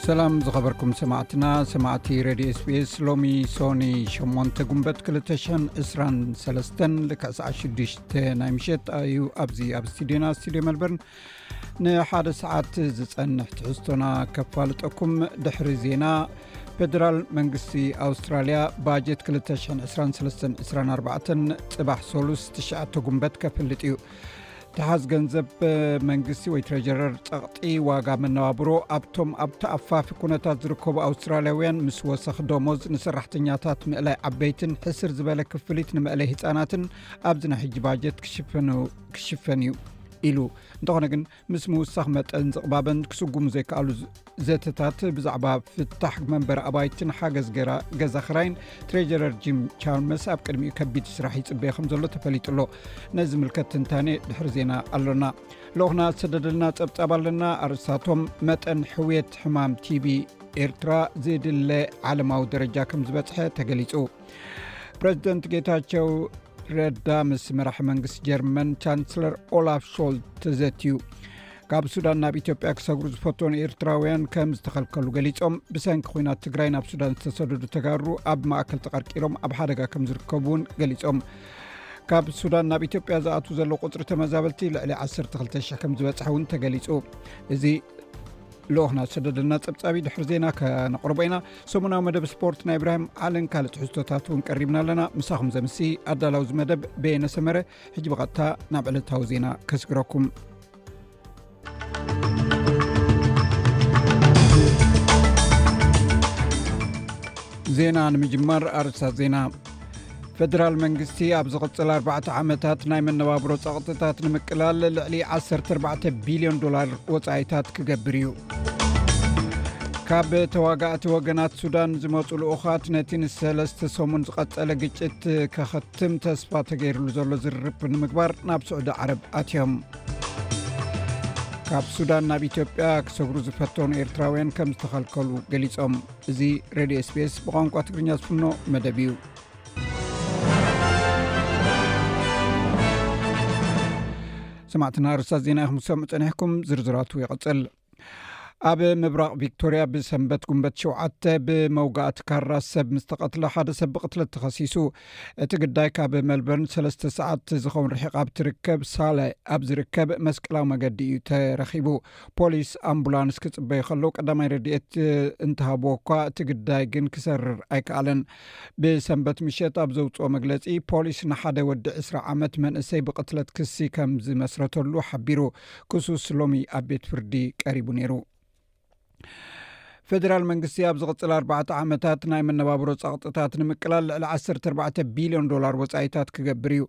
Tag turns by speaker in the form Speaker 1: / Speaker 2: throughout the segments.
Speaker 1: ሰላም ዝኸበርኩም ሰማዕትና ሰማዕቲ ረድዮ ስፔስ ሎሚ ሶኒ 8 ጉንበት 223 ልክዕሰዓት 6ዱሽ ናይ ምሸጥ ኣዩ ኣብዚ ኣብ ስትድዮና ስትድዮ መልበርን ንሓደ ሰዓት ዝፀንሕ ትሕዝቶና ከፋልጠኩም ድሕሪ ዜና ፌደራል መንግስቲ ኣውስትራልያ ባጀት 22324 ፅባሕ ሶሉስ 9ሸ ጉንበት ከፍልጥ እዩ ተሓዝ ገንዘብ መንግስቲ ወይ ትረጀረር ፀቕጢ ዋጋ መነባብሮ ኣብቶም ኣብ ተኣፋፊ ኩነታት ዝርከቡ ኣውስትራልያውያን ምስ ወሰኽ ዶሞዝ ንሰራሕተኛታት ምእላይ ዓበይትን ሕስር ዝበለ ክፍሊት ንመእለይ ህፃናትን ኣብዚ ናይ ሕጂ ባጀት ክሽፈን እዩ ኢሉ እንተኾነ ግን ምስ ምውሳኽ መጠን ዝቕባበን ክስጉሙ ዘይከኣሉ ዘተታት ብዛዕባ ፍታሕ መንበሪ ኣባይትን ሓገዝ ገራ ገዛ ክራይን ትሬጀረር ጂም ቻርመስ ኣብ ቅድሚኡ ከቢድ ስራሕ ይፅበየ ከም ዘሎ ተፈሊጡ ኣሎ ነዚ ምልከት ትንታኔ ድሕሪ ዜና ኣሎና ልኡክና ዝሰደደልና ፀብፃብ ኣለና ኣርስታቶም መጠን ሕውየት ሕማም ቲቪ ኤርትራ ዝድለ ዓለማዊ ደረጃ ከም ዝበፅሐ ተገሊፁ ፕረዚደንት ጌታቸው ረዳ ምስ መራሒ መንግስቲ ጀርመን ቻንስለር ኦላፍ ሾል ተዘትዩ ካብ ሱዳን ናብ ኢትዮጵያ ክሰግሩ ዝፈትኑ ኤርትራውያን ከም ዝተኸልከሉ ገሊፆም ብሰንኪ ኩናት ትግራይ ናብ ሱዳን ዝተሰደዱ ተጋሩ ኣብ ማእከል ተቐርቂሮም ኣብ ሓደጋ ከም ዝርከቡ እውን ገሊፆም ካብ ሱዳን ናብ ኢትዮጵያ ዝኣት ዘሎ ቁፅሪ ተመዛበልቲ ልዕሊ 1200 ከም ዝበፅሐ እውን ተገሊፁ እዚ ልኦክና ዝሰደደና ፀብፃቢ ድሕሪ ዜና ከነቕርቦ ኢና ሰሙናዊ መደብ ስፖርት ናይ ብራሂም ዓልን ካልእ ትሕዝቶታት እውን ቀሪብና ኣለና ምሳኹም ዘምሲ ኣዳላውዚ መደብ በየነሰመረ ሕጂ ብቐጥታ ናብ ዕለታዊ ዜና ከስግረኩም ዜና ንምጅማር ኣርስታት ዜና ፈደራል መንግስቲ ኣብ ዝቕፅል 4ተ ዓመታት ናይ መነባብሮ ፀቕጥታት ንምቅላል ልዕሊ 14 ቢልዮን ዶላር ወፃኢታት ክገብር እዩ ካብ ተዋጋእቲ ወገናት ሱዳን ዝመፁ ልኡኻት ነቲ ንሰለስተ ሰሙን ዝቐፀለ ግጭት ከኸትም ተስፋ ተገይሩሉ ዘሎ ዝርርብ ንምግባር ናብ ስዑዲ ዓረብ ኣትዮም ካብ ሱዳን ናብ ኢትዮጵያ ክሰግሩ ዝፈተኑ ኤርትራውያን ከም ዝተኸልከሉ ገሊፆም እዚ ሬድዮ ስፔስ ብቋንቋ ትግርኛ ዝፍኖ መደብ እዩ ሰማዕትና ርስታት ዜና ይኹም ዝሰምዑ ፀኒሕኩም ዝርዝራቱ ይቐፅል ኣብ ምብራቕ ቪክቶርያ ብሰንበት ጉንበት ሸውዓተ ብመውጋእቲ ካራ ሰብ ምስ ተቐትለ ሓደ ሰብ ብቕትለት ተኸሲሱ እቲ ግዳይ ካብ መልበርን ሰለስተ ሰዓት ዝኸውን ርሒቓ ብ ትርከብ ሳለ ኣብ ዝርከብ መስቀላዊ መገዲ እዩ ተረኺቡ ፖሊስ ኣምቡላንስ ክፅበዩ ከለዉ ቀዳማይ ረድኤት እንተሃብዎ እኳ እቲ ግዳይ ግን ክሰርር ኣይከኣለን ብሰንበት ምሸት ኣብ ዘውፅኦ መግለፂ ፖሊስ ንሓደ ወዲ 2ስራ ዓመት መንእሰይ ብቕትለት ክሲ ከም ዝመስረተሉ ሓቢሩ ክሱስ ሎሚ ኣብ ቤት ፍርዲ ቀሪቡ ነይሩ ፌደራል መንግስቲ ኣብ ዝቕፅል ኣርባዕተ ዓመታት ናይ መነባብሮ ፀቕጥታት ንምቅላል ልዕሊ 14 ቢልዮን ዶላር ወፃኢታት ክገብር እዩ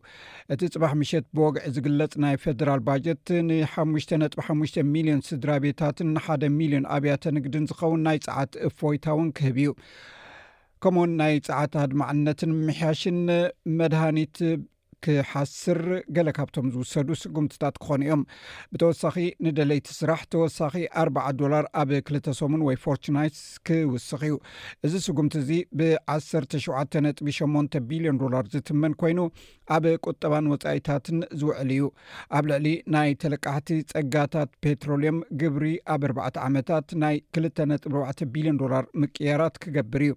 Speaker 1: እቲ ፅባሕ ምሸት ብወግዒ ዝግለፅ ናይ ፌደራል ባጀት ን5.5 ሚልዮን ስድራ ቤታትን ንሓደ ሚልዮን ኣብያተ ንግድን ዝኸውን ናይ ፀዓት እፎይታ እውን ክህብ እዩ ከምኡውን ናይ ፀዓት ኣድማዕነትን ምምሕያሽን መድሃኒት ክሓስር ገለ ካብቶም ዝውሰዱ ስጉምትታት ክኾኑ እዮም ብተወሳኺ ንደለይቲ ስራሕ ተወሳኺ ኣርዓ ዶላር ኣብ ክልተ ሰሙን ወይ ፎርችናይትስ ክውስኽ እዩ እዚ ስጉምቲ እዚ ብ17 ነጥቢ 8 ቢልዮን ዶላር ዝትመን ኮይኑ ኣብ ቁጠባን ወፃኢታትን ዝውዕል እዩ ኣብ ልዕሊ ናይ ተለቃሕቲ ፀጋታት ፔትሮልዮም ግብሪ ኣብ ኣርባዕተ ዓመታት ናይ ክልተ ነጥቢ ኣርባዕተ ቢልዮን ዶላር ምቅያራት ክገብር እዩ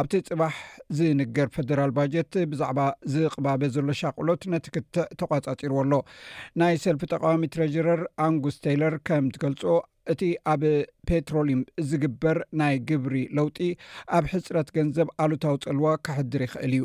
Speaker 1: ኣብቲ ጽባሕ ዝንገር ፈደራል ባጀት ብዛዕባ ዝቕባበ ዘሎ ሻቕሎት ነቲ ክትዕ ተቋጻጺርዎ ኣሎ ናይ ሰልፊ ተቃዋሚ ትረዥረር ኣንጉስ ተይለር ከም ትገልጾ እቲ ኣብ ፔትሮሊም ዝግበር ናይ ግብሪ ለውጢ ኣብ ሕፅረት ገንዘብ ኣሉታዊ ፅልዋ ከሕድር ይኽእል እዩ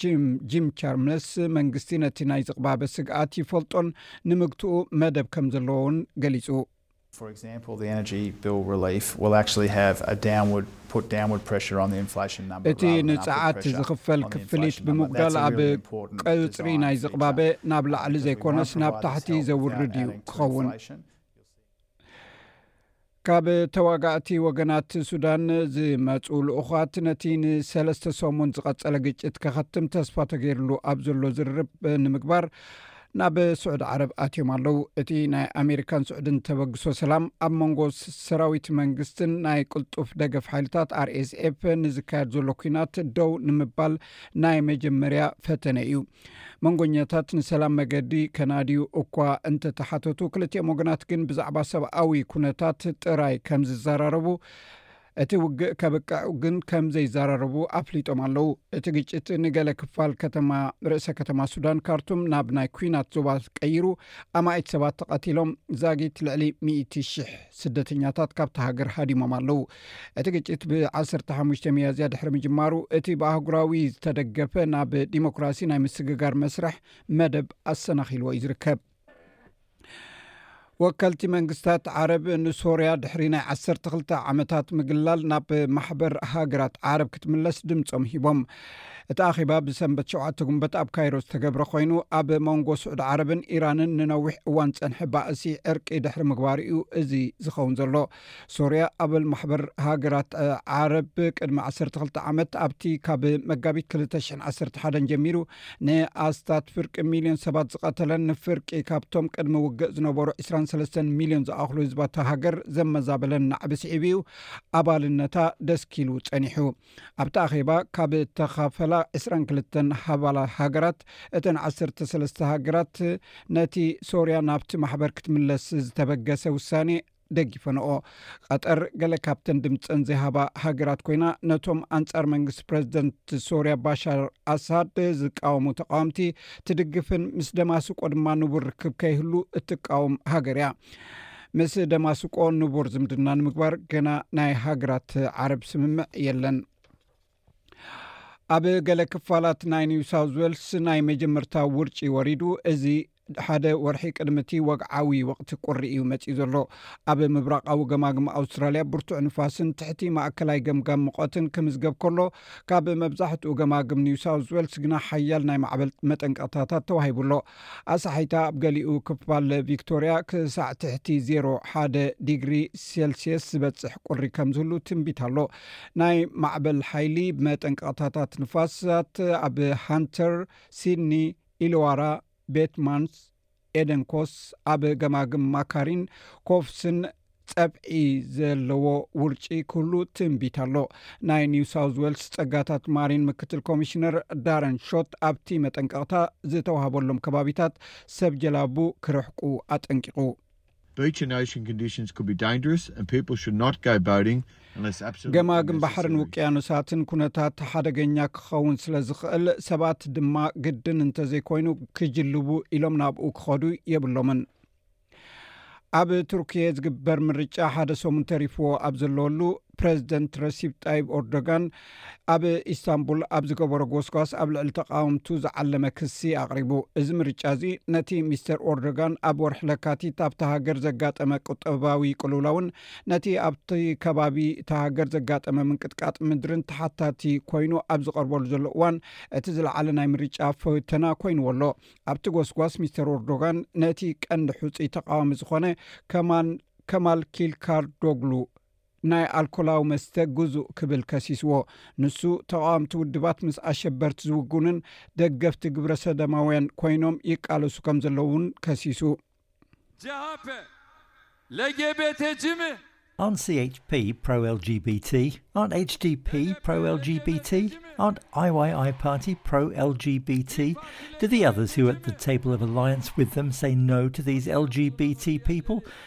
Speaker 1: ጂም ጂም ቻርምለስ መንግስቲ ነቲ ናይ ዝቕባበ ስግኣት ይፈልጦን ንምግትኡ መደብ ከም ዘለዎ እውን ገሊጹ። እቲ ንጸዓት ዝኽፈል ክፍሊት ብምጉዳል ኣብ ቘጽሪ ናይ ዝቕባበ ናብ ላዕሊ ዘይኰነስ ናብ ታሕቲ ዘውርድ እዩ ክኸውን። ካብ ተዋጋእቲ ወገናት ሱዳን ዝመፁ ልኡዃት ነቲ ንሰለስተ ሰሙን ዝቐፀለ ግጭት ከኸትም ተስፋ ተገይርሉ ኣብ ዘሎ ዝርርብ ንምግባር ናብ ስዑዲ ዓረብ ኣትዮም ኣለው እቲ ናይ ኣሜሪካን ስዑድን ተበግሶ ሰላም ኣብ መንጎ ሰራዊት መንግስትን ናይ ቅልጡፍ ደገፍ ሓይልታት ኣርኤስኤፍ ንዝካየድ ዘሎ ኩናት ደው ንምባል ናይ መጀመርያ ፈተነ እዩ መንጎኛታት ንሰላም መገዲ ከናድዩ እኳ እንተተሓተቱ ክልቲኦም ወገናት ግን ብዛዕባ ሰብኣዊ ኩነታት ጥራይ ከም ዝዘራረቡ እቲ ውግእ ከብቅዕ ግን ከም ዘይዘራረቡ ኣፍሊጦም ኣለዉ እቲ ግጭት ንገለ ክፋል ከተማ ርእሰ ከተማ ሱዳን ካርቱም ናብ ናይ ኩናት ዞባ ቀይሩ ኣማኢት ሰባት ተቐቲሎም ዛጊት ልዕሊ 1000 ስደተኛታት ካብቲ ሃገር ሃዲሞም ኣለዉ እቲ ግጭት ብ1ሰተ ሓሙሽተ ሚያዝያ ድሕሪ ምጅማሩ እቲ ብኣህጉራዊ ዝተደገፈ ናብ ዲሞክራሲ ናይ ምስግጋር መስርሕ መደብ ኣሰናኺልዎ እዩ ዝርከብ ወከልቲ መንግስታት ዓረብ ንሶርያ ድሕሪ ናይ 1ሰክልተ ዓመታት ምግላል ናብ ማሕበር ሃገራት ዓረብ ክትምለስ ድምፆም ሂቦም እቲ ኣኼባ ብሰንበት ሸተ ጉንበት ኣብ ካይሮ ዝተገብረ ኮይኑ ኣብ መንጎ ስዑዲ ዓረብን ኢራንን ንነዊሕ እዋን ፀንሐ ባእሲ ዕርቂ ድሕሪ ምግባር እዩ እዚ ዝኸውን ዘሎ ሶርያ ኣበል ማሕበር ሃገራት ዓረብ ቅድሚ ዓሰርተ ክልተ ዓመት ኣብቲ ካብ መጋቢት ክልተ ሽሕን ዓሰርተ ሓደን ጀሚሩ ንኣስታት ፍርቂ ሚልዮን ሰባት ዝቐተለን ንፍርቂ ካብቶም ቅድሚ ውግእ ዝነበሩ ዕስራን ሰለስተን ሚልዮን ዝኣኽሉ ህዝባታ ሃገር ዘመዛበለን ናዕቢ ስዒቡ እዩ ኣባልነታ ደስኪሉ ጸኒሑ ኣብቲ ኣኼባ ካብ ተኻፈላ ዕስራን ክልተን ሃባላ ሃገራት እተን ዓሰርተ ሰለስተ ሃገራት ነቲ ሶርያ ናብቲ ማሕበር ክትምለስ ዝተበገሰ ውሳኔ ደጊፈንኦ። ቐጠር ገለ ካብተን ድምጸን ዘይሃባ ሃገራት ኮይና፣ ነቶም ኣንጻር መንግስቲ ፕረዚደንት ሶርያ ባሻር ኣሳድ ዝቃወሙ ተቓወምቲ ትድግፍን ምስ ደማስቆ ድማ ንቡር ርክብ ከይህሉ እትቃወም ሃገር እያ። ምስ ደማስቆ ንቡር ዝምድና ንምግባር ገና ናይ ሃገራት ዓረብ ስምምዕ የለን። ኣብ ገለ ክፋላት ናይ ኒው ሳውት ዌልስ ናይ መጀመርታ ውርጪ ወሪዱ እዚ ሓደ ወርሒ ቅድሚ እቲ ወግዓዊ ወቕቲ ቁሪ እዩ መፅዩ ዘሎ ኣብ ምብራቃዊ ገማግሚ ኣውስትራልያ ብርቱዕ ንፋስን ትሕቲ ማእከላይ ገምጋም ምቆትን ክምዝገብ ከሎ ካብ መብዛሕትኡ ገማግም ኒው ሳውት ዌልስ ግና ሓያል ናይ ማዕበል መጠንቀቕታታት ተዋሂቡ ኣሎ ኣሳሓይታ ኣብ ገሊኡ ክፋል ቪክቶርያ ክሳዕ ትሕቲ ዜሮ ሓደ ዲግሪ ሴልስየስ ዝበፅሕ ቁሪ ከም ዝህሉ ትንቢት ኣሎ ናይ ማዕበል ሓይሊ መጠንቀቕታታት ንፋሳት ኣብ ሃንተር ሲድኒ ኢልዋራ ቤት ማንስ ኤደን ኮስ ኣብ ገማግም ማካሪን ኮፍስን ጸብዒ ዘለዎ ውርጪ ክህሉ ትንቢት ኣሎ ናይ ኒው ሳውዝ ዌልስ ጸጋታት ማሪን ምክትል ኮሚሽነር ዳረን ሾት ኣብቲ መጠንቀቕታ ዝተዋህበሎም ከባቢታት ሰብ ጀላቡ ክርሕቁ ኣጠንቂቑ ገማግም ባሕርን ውቅያኖሳትን ኩነታት ሓደገኛ ክኸውን ስለ ዝኽእል ሰባት ድማ ግድን እንተዘይኮይኑ ክጅልቡ ኢሎም ናብኡ ክኸዱ የብሎምን ኣብ ቱርክየ ዝግበር ምርጫ ሓደ ሰሙን ተሪፍዎ ኣብ ዘለወሉ ፕረዚደንት ረሲብ ጣይብ ኦርዶጋን ኣብ ኢስታንቡል ኣብ ዝገበሮ ጎስጓስ ኣብ ልዕሊ ተቃወምቱ ዝዓለመ ክሲ ኣቕሪቡ እዚ ምርጫ እዚ ነቲ ሚስተር ኦርዶጋን ኣብ ወርሒ ለካቲት ኣብቲ ሃገር ዘጋጠመ ቁጠባዊ ቅልውላውን ነቲ ኣብቲ ከባቢ እቲ ሃገር ዘጋጠመ ምንቅጥቃጥ ምድርን ተሓታቲ ኮይኑ ኣብ ዝቐርበሉ ዘሎ እዋን እቲ ዝለዓለ ናይ ምርጫ ፈተና ኮይንዎ ኣሎ ኣብቲ ጎስጓስ ሚስተር ኦርዶጋን ነቲ ቀንዲ ሕፁይ ተቃዋሚ ዝኾነ ከማን ከማል ኪልካርዶግሉ ናይ ኣልኮላዊ መስተ ግዙእ ክብል ከሲስዎ። ንሱ፣ ተቓወምቲ ውድባት ምስ ኣሸበርቲ ዝውግኑን ደገፍቲ ግብረሰደማውያን ኮይኖም ይቃለሱ ከምዘለዉ'ውን ከሲሱ።
Speaker 2: ጀሃፐ፣ ለጌቤቴጂሚ። ኣንት ሲኤችፒ ፕሮ-ኤልጂቢቲ? ኣንት ኤችዲፒ ፕሮ-ኤልጂቢቲ? ኣንት ኣይዋይኣይ ፓርቲ ፕሮ-ኤልጂቢቲ? ዱ
Speaker 1: ዘ ኣዘርስ ሁ ኣት ዘ ቴብል ኦቭ ኣላይኣንስ ዊዝ ዘም ሰይ ኖ ቱ ዚዝ ኤልጂቢቲ ፒፕል?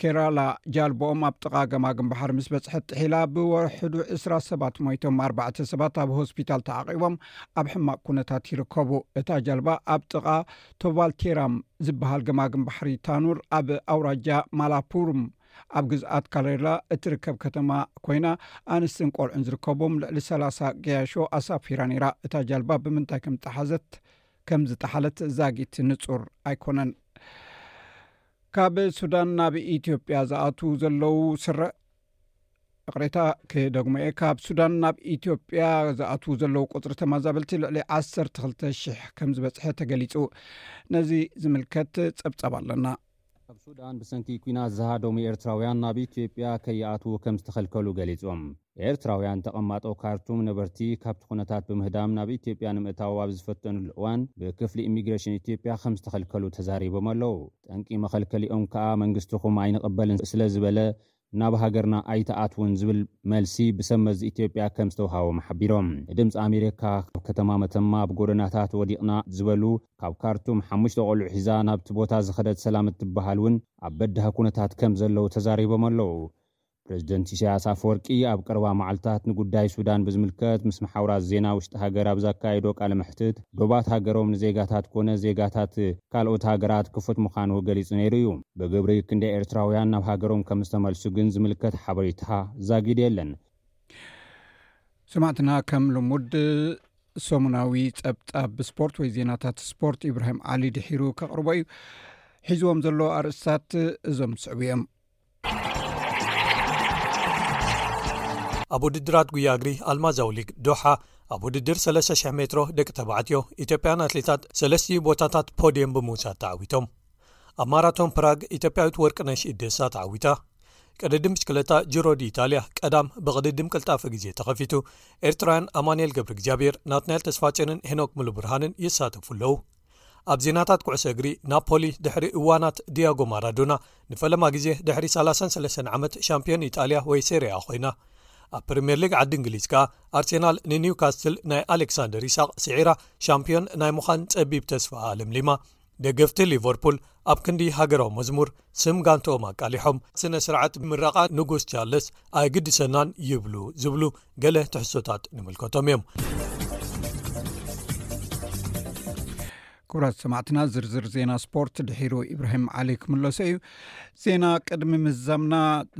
Speaker 1: ኬራላ፣ ጃልቦኦም ኣብ ጥቓ ገማግም ባሕሪ ምስ በጽሐት ጥሒላ፣ ብወርሕዱ ዕስራ ሰባት ሞይቶም፣ ኣርባዕተ ሰባት ኣብ ሆስፒታል ተዓቚቦም ኣብ ሕማቕ ኩነታት ይርከቡ። እታ ጃልባ ኣብ ጥቓ ቶቫልቴራም ዝበሃል ገማግም ባሕሪ ታኑር ኣብ ኣውራጃ ማላፑርም ኣብ ግዝኣት ካሌርላ እትርከብ ከተማ ኮይና፣ ኣንስትን ቆልዑን ዝርከቦም ልዕሊ ሰላሳ ገያሾ ኣሳፊራ ነይራ። እታ ጃልባ ብምንታይ ከም ዝጠሓዘት ከም ዝጠሓለት ዛጊት ንጹር ኣይኮነን። ካብ ሱዳን ናብ ኢትዮጵያ ዝኣትዉ ዘለዉ ስረ ይቕሬታ ክደግሞ እየ ካብ ሱዳን ናብ ኢትዮጵያ ዝኣትዉ ዘለዉ ቁፅሪ ተማዛበልቲ ልዕሊ 1200 ከም ዝበፅሐ ተገሊፁ ነዚ ዝምልከት ፀብፃብ ኣለና
Speaker 3: ኣብ ሱዳን ብሰንኪ ኩናት ዝሃደሙ ኤርትራውያን ናብ ኢትዮጵያ ከይኣትዉ ከም ዝተኸልከሉ ገሊፆም ኤርትራውያን ተቐማጦ ካርቱም ነበርቲ ካብቲ ኩነታት ብምህዳም ናብ ኢትዮጵያ ንምእታው ኣብ ዝፈተንሉ እዋን ብክፍሊ ኢሚግሬሽን ኢትዮጵያ ከምዝተኸልከሉ ተዛሪቦም ኣለው። ጠንቂ መኸልከሊኦም ከኣ መንግስትኹም ኣይንቕበልን ስለዝበለ ናብ ሃገርና ኣይትኣትዉን ዝብል መልሲ ብሰብ መዚ ኢትዮጵያ ከምዝተውሃቦም ሓቢሮም። ንድምጺ ኣሜሪካ ኣብ ከተማ መተማ ኣብ ጎደናታት ወዲቕና ዝበሉ ካብ ካርቱም ሓሙሽተ ቆልዑ ሒዛ ናብቲ ቦታ ዝኸደት ሰላም እትበሃል'ውን ኣብ በዳሂ ኩነታት ከምዘለው ተዛሪቦም ኣለው። ፕረዚደንት ኢሳያስ ኣፈወርቂ ኣብ ቀረባ መዓልታት ንጉዳይ ሱዳን ብዝምልከት ምስ መሓውራት ዜና ውሽጢ ሃገር ኣብ ዘካየዶ ቃለ መሕትት ዶባት ሃገሮም ንዜጋታት ኮነ ዜጋታት ካልኦት ሃገራት ክፉት ምዃኑ ገሊጹ ነይሩ እዩ። ብግብሪ ክንደይ ኤርትራውያን ናብ ሃገሮም ከም ዝተመልሱ ግን ዝምልከት ሓበሬታ ዛጊድ የለን።
Speaker 1: ሰማዕትና ከም ልሙድ ሰሙናዊ ጸብጻብ ስፖርት ወይ ዜናታት ስፖርት ኢብራሂም ዓሊ ድሒሩ ከቕርቦ እዩ። ሒዝዎም ዘሎ ኣርእስታት እዞም ዝስዕቡ እዮም።
Speaker 4: ኣብ ውድድራት ጉያ እግሪ ኣልማዛዊ ሊግ ዶሓ ኣብ ውድድር 3,00 ሜትሮ ደቂ ተባዕትዮ ኢትዮጵያን ኣትሌታት ሰለስትኡ ቦታታት ፖድየም ብምውሳድ ተዓዊቶም ኣብ ማራቶን ፕራግ ኢትዮጵያዊት ወርቅነሽ እደሳ ተዓዊታ ቅድድም ብሽክለታ ጅሮዲ ኢታልያ ቀዳም ብቕድድም ቅልጣፈ ግዜ ተኸፊቱ ኤርትራውያን ኣማንኤል ገብሪ እግዚኣብሔር ናትናኤል ተስፋጽንን ሄኖክ ምሉብርሃንን ይሳተፉ ኣለዉ ኣብ ዜናታት ኩዕሶ እግሪ ናፖሊ ድሕሪ እዋናት ድያጎ ማራዶና ንፈለማ ግዜ ድሕሪ 33 ዓመት ሻምፕዮን ኢጣልያ ወይ ሴርያ ኮይና ኣብ ፕሪምየር ሊግ ዓዲ እንግሊዝ ከኣ ኣርሴናል ንኒውካስትል ናይ ኣሌክሳንደር ይስቅ ስዒራ ሻምፕዮን ናይ ምዃን ጸቢብ ተስፋ ኣለምሊማ ደገፍቲ ሊቨርፑል ኣብ ክንዲ ሃገራዊ መዝሙር ስም ጋንትኦም ኣቃሊሖም ስነ ስርዓት ምረቓ ንጉስ ቻርለስ ኣይግድሰናን ይብሉ ዝብሉ ገለ ትሕሶታት ንምልከቶም እዮም
Speaker 1: ክብራት ሰማዕትና ዝርዝር ዜና ስፖርት ድሒሩ ኢብራሂም ዓሊ ክምለሶ እዩ ዜና ቅድሚ ምዛምና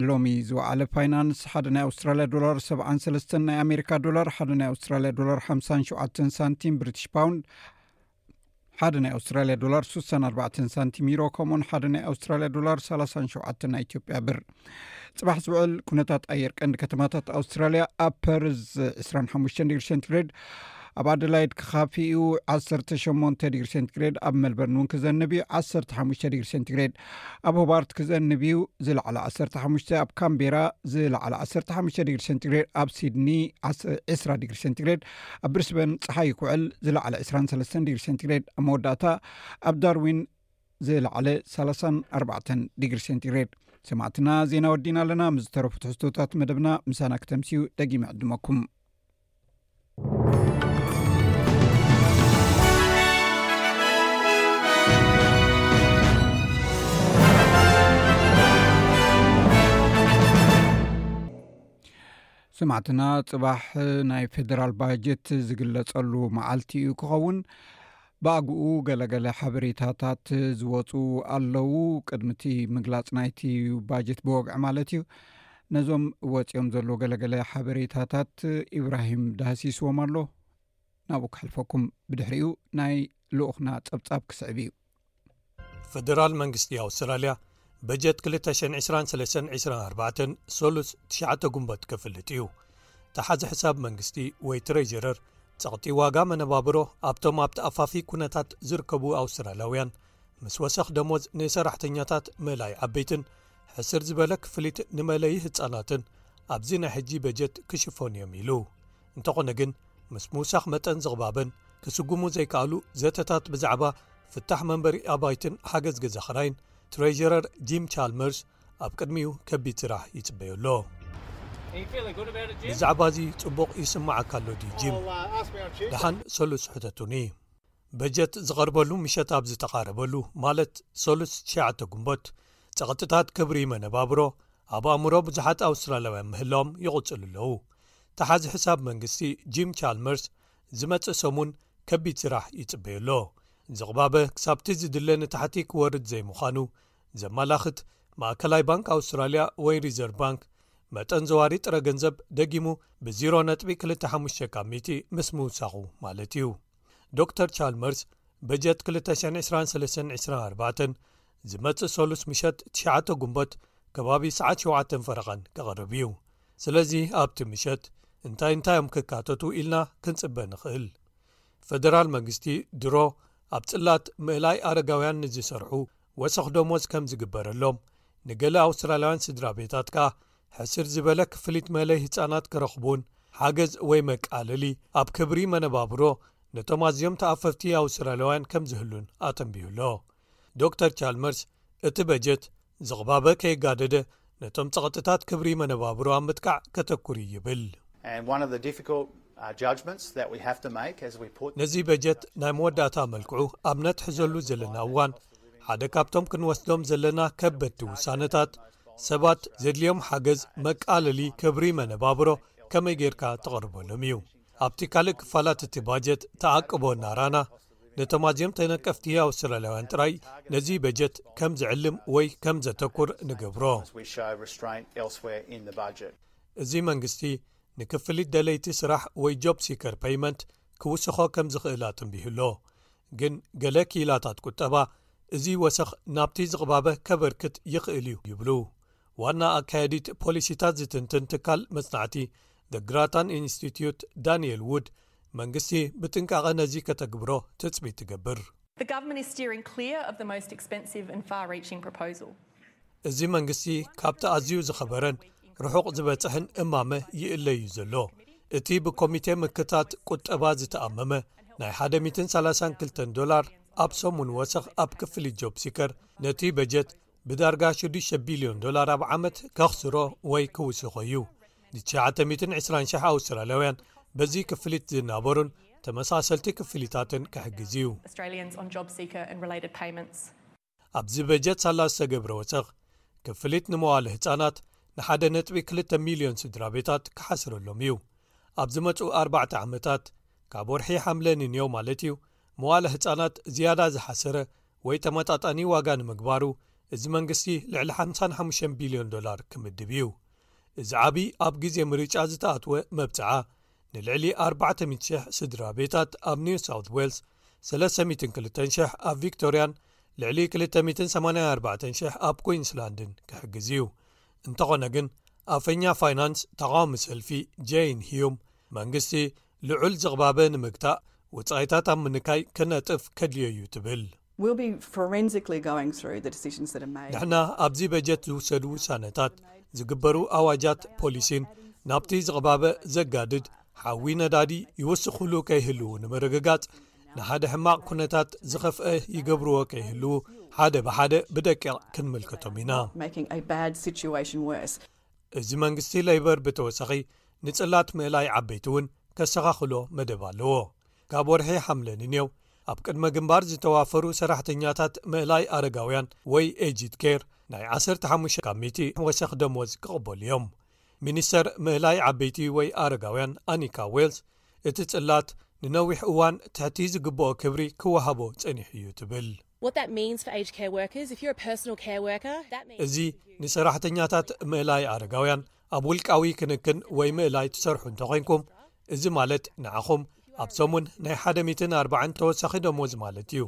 Speaker 1: ሎሚ ዝወዓለ ፋይናንስ ሓደ ናይ ኣውስትራልያ ዶላር 7ሰለስተ ናይ ኣሜሪካ ዶላር ሓደ ናይ ኣውስትራልያ ዶላር ሓ ሸ ሳንቲም ብሪትሽ ፓውንድ ሓደ ናይ ኣውስትራልያ ዶላር 64 ሳንቲም ዩሮ ከምኡውን ሓደ ናይ ኣውስትራልያ ዶላር 37 ናይ ኢትዮጵያ ብር ፅባሕ ዝውዕል ኩነታት ኣየር ቀንዲ ከተማታት ኣውስትራልያ ኣብ ፐርዝ 25 ዲግሪ ሴንትግሬድ ኣብ ኣደላይድ ክካፊ እዩ 18 ዲግሪ ሴንትግሬድ ኣብ መልበርን እውን ክዘንብ እዩ 15 ዲግሪ ሴንትግሬድ ኣብ ሆባርት ክዘንብ እዩ ዝለዕለ 15 ኣብ ካምቤራ ዝለዕለ 15 ዲግሪ ሴንትግሬድ ኣብ ሲድኒ 20 ዲግሪ ሴንትግሬድ ኣብ ብሪስበን ጸሓይ ክውዕል ዝለዓለ ዕስራን ሰለስተን ዲግሪ ሴንቲግሬድ ኣብ መወዳእታ ኣብ ዳርዊን ዝለዓለ ሰላሳን ኣርባዕተን ዲግሪ ሴንቲግሬድ ሰማዕትና ዜና ወዲና ኣለና ምስ ዝተረፉ ትሕዝቶታት መደብና ምሳና ክተምስዩ ደጊመ ዕድመኩም ሰማዕትና ፅባሕ ናይ ፌደራል ባጀት ዝግለፀሉ መዓልቲ እዩ ክኸውን ብኣግኡ ገለገለ ሓበሬታታት ዝወፁ ኣለው ቅድሚቲ ምግላፅ ናይቲ ባጀት ብወግዒ ማለት እዩ ነዞም ወፂኦም ዘሎ ገለገለ ሓበሬታታት ኢብራሂም ዳህሲስዎም ኣሎ ናብኡ ክሕልፈኩም ብድሕሪኡ ናይ ልኡክና ፀብፃብ ክስዕብ እዩ
Speaker 4: ፈደራል መንግስቲ ኣውስትራልያ በጀት 22324 ሰሉስ ትሽተ ጉንቦት ክፍልጥ እዩ ተሓዚ ሕሳብ መንግስቲ ወይ ትረጀረር ጸቕጢ ዋጋ መነባብሮ ኣብቶም ኣብ ተኣፋፊ ኩነታት ዝርከቡ ኣውስትራልያውያን ምስ ወሰኽ ደሞዝ ንሰራሕተኛታት መላይ ዓበይትን ሕስር ዝበለ ክፍሊት ንመለዪ ህፃናትን ኣብዚ ናይ ሕጂ በጀት ክሽፈኑ እዮም ኢሉ እንተኾነ ግን ምስ ምውሳኽ መጠን ዝቕባበን ክስጉሙ ዘይከኣሉ ዘተታት ብዛዕባ ፍታሕ መንበሪ ኣባይትን ሓገዝ ገዛ ኽራይን ትሬዥረር ጂም ቻልመርስ ኣብ ቅድሚኡ ከቢድ ስራሕ ይጽበዮ ኣሎ ብዛዕባ እዚ ጽቡቕ ይስምዓካ ኣሎ ጂም ደሓን ሰሉስ ሕተቱኒ በጀት ዝቐርበሉ ምሸት ኣብ ዝተቓረበሉ ማለት ሰሉስ ትሽዓተ ግንቦት ጸቕጥታት ክብሪ መነባብሮ ኣብ ኣእምሮ ብዙሓት ኣውስትራልያውያን ምህላዎም ይቕጽሉ ኣለዉ ተሓዚ ሕሳብ መንግስቲ ጂም ቻልመርስ ዝመጽእ ሰሙን ከቢድ ስራሕ ይጽበዩ ኣሎ ዝቕባበ ክሳብቲ ዝድለ ንታሕቲ ክወርድ ዘይምዃኑ ዘመላኽት ማእከላይ ባንክ ኣውስትራልያ ወይ ሪዘርቭ ባንክ መጠን ዘዋሪ ጥረ ገንዘብ ደጊሙ ብ0ሮ ነጥቢ 25 ካ ሚቲ ምስ ምውሳኹ ማለት እዩ ዶር ቻልመርስ በጀት 20234 ዝመጽእ ሰሉስ ምሸት ትሽተ ጉንቦት ከባቢ ሰዓት ሸተ ፈረቓን ክቐርብ እዩ ስለዚ ኣብቲ ምሸት እንታይ እንታይ እዮም ክካተቱ ኢልና ክንጽበ ንኽእል ፈደራል መንግስቲ ድሮ ኣብ ጽላት ምእላይ ኣረጋውያን ንዝሰርሑ ወሰኽ ዶሞዝ ከም ዝግበረሎም ንገሌ ኣውስትራልያውያን ስድራ ቤታት ከኣ ሕስር ዝበለ ክፍሊት መእለይ ህጻናት ክረኽቡን ሓገዝ ወይ መቃለሊ ኣብ ክብሪ መነባብሮ ነቶም ኣዝዮም ተኣፈፍቲ ኣውስትራልያውያን ከም ዝህሉን ኣተንቢሁ ኣሎ ዶር ቻልመርስ እቲ በጀት ዝቕባበ ከይጋደደ ነቶም ጸቕጥታት ክብሪ መነባብሮ ኣብ ምጥቃዕ ከተኩር እዩ ይብል ነዚ በጀት ናይ መወዳእታ መልክዑ ኣብ ነትሕዘሉ ዘለና እዋን ሓደ ካብቶም ክንወስዶም ዘለና ከበድቲ ውሳነታት ሰባት ዘድልዮም ሓገዝ መቃለሊ ክብሪ መነባብሮ ከመይ ጌርካ ተቕርበሎም እዩ ኣብቲ ካልእ ክፋላት እቲ ባጀት ተኣቅቦ ናራና ነቶም ኣዝዮም ተነቀፍቲ ኣውስትራልያውያን ጥራይ ነዚ በጀት ከም ዝዕልም ወይ ከም ዘተኩር ንገብሮ እዚ መንግስቲ ንክፍሊት ደለይቲ ስራሕ ወይ ጆብ ሲከር ፐይመንት ክውስኾ ከም ዝኽእል ኣተንቢሁ ኣሎ ግን ገለ ክኢላታት ቁጠባ እዚ ወሰኽ ናብቲ ዝቕባበ ከበርክት ይኽእል እዩ ይብሉ። ዋና ኣካየዲት ፖሊሲታት ዝትንትን ትካል መጽናዕቲ The Grattan Institute ዳንኤል ዉድ መንግስቲ ብጥንቃቐ ነዚ ከተግብሮ ትጽቢት ትገብር። እዚ መንግስቲ ካብቲ ኣዝዩ ዝኸበረን ርሑቕ ዝበጽሕን እማመ ይእለ እዩ ዘሎ እቲ ብኮሚቴ ምክታት ቁጠባ ዝተኣመመ ናይ 132 ዶላር ኣብ ሰሙን ወሰኽ ኣብ ክፍሊ ጆብ ሲከር ነቲ በጀት ብዳርጋ 6 ቢልዮን ዶላር ኣብ ዓመት ከኽስሮ ወይ ክውስኾ እዩ ን920 ኣውስትራልያውያን በዚ ክፍሊት ዝናበሩን ተመሳሰልቲ ክፍሊታትን ክሕግዝ እዩ። ኣብዚ በጀት ሳላ ዝተገብረ ወሰኽ ክፍሊት ንመዋእለ ህጻናት ንሓደ ነጥቢ ክልተ ሚልዮን ስድራቤታት ክሓስረሎም እዩ። ኣብ ዝመጽኡ ኣርባዕተ ዓመታት፣ ካብ ወርሒ ሓምለ ንንየው ማለት'ዩ፣ መዋእለ ህጻናት ዝያዳ ዝሓሰረ ወይ ተመጣጣኒ ዋጋ ንምግባሩ እዚ መንግስቲ ልዕሊ ሓምሳን ሓሙሽተን ቢልዮን ዶላር ክምድብ እዩ። እዚ ዓቢ ኣብ ግዜ ምርጫ ዝተኣትወ መብጽዓ፣ ንልዕሊ ኣርባዕተ ሚእቲ ሽሕ ስድራ ቤታት ኣብ ኒው ሳውት ዌልስ ሰለስተ ሚእትን ክልተን ሽሕ ኣብ ቪክቶርያን ልዕሊ ክልተ ሚእትን ሰማንያን ኣርባዕተን ሽሕ ኣብ ኲንስላንድን ክሕግዝ እዩ እንተኾነ ግን ኣፈኛ ፋይናንስ ተቓዋሚ ሰልፊ ጀይን ሂዩም መንግስቲ ልዑል ዝቕባበ ንምግታእ ውጻኢታት ኣብ ምንካይ ክነጥፍ ከድልዮ እዩ ትብል ንሕና ኣብዚ በጀት ዝውሰዱ ውሳነታት፣ ዝግበሩ ኣዋጃት ፖሊሲን ናብቲ ዝቕባበ ዘጋድድ ሓዊ ነዳዲ ይውስኽሉ ከይህልዉ ንምርግጋጽ ንሓደ ሕማቕ ኩነታት ዝኸፍአ ይገብርዎ ከይህልዉ ሓደ ብሓደ ብደቂቕ ክንምልከቶም ኢና እዚ መንግስቲ ለይበር ብተወሳኺ ንጽላት ምእላይ ዓበይቲ እውን ከሰኻኽሎ መደብ ኣለዎ ካብ ወርሒ ሓምለ ንኔው ኣብ ቅድመ ግንባር ዝተዋፈሩ ሰራሕተኛታት ምእላይ ኣረጋውያን ወይ ኤጂት ኬር ናይ 15 ካብ ሚቲ ወሰኽ ደሞዝ ክቕበሉ እዮም ሚኒስተር ምህላይ ዓበይቲ ወይ ኣረጋውያን ኣኒካ ዌልስ እቲ ጽላት ንነዊሕ እዋን ትሕቲ ዝግብኦ ክብሪ ክወሃቦ ጸኒሕ እዩ ትብል እዚ ንሰራሕተኛታት ምእላይ ኣረጋውያን ኣብ ውልቃዊ ክንክን ወይ ምእላይ ትሰርሑ እንተ ዄንኩም እዚ ማለት ንዓኹም ኣብ ሰሙን ናይ 140 ተወሳኺ ደሞዝ ማለት እዩ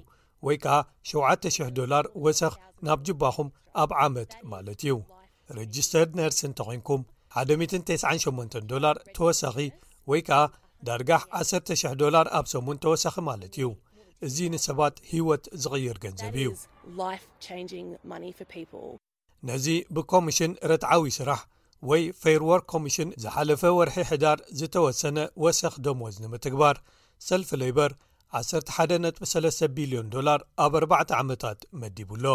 Speaker 4: ወይ ከኣ 7,00 ዶላር ወሰኽ ናብ ጅባኹም ኣብ ዓመት ማለት እዩ ረጅስተርድ ነርስ እንተ ዄንኩም 198 ዶላር ተወሳኺ ወይ ከኣ ዳርጋ 1,00 ዶላር ኣብ ሰሙን ተወሳኺ ማለት እዩ እዚ ንሰባት ህይወት ዝቕይር ገንዘብ እዩ። ነዚ ብኮሚሽን ርትዓዊ ስራሕ ወይ ፌይር ዎርክ ኮሚሽን ዝሓለፈ ወርሒ ሕዳር ዝተወሰነ ወሰኽ ደሞዝ ንምትግባር ሰልፊ ለይበር 11.3 ቢልዮን ዶላር ኣብ ኣርባዕተ ዓመታት መዲቡ ኣሎ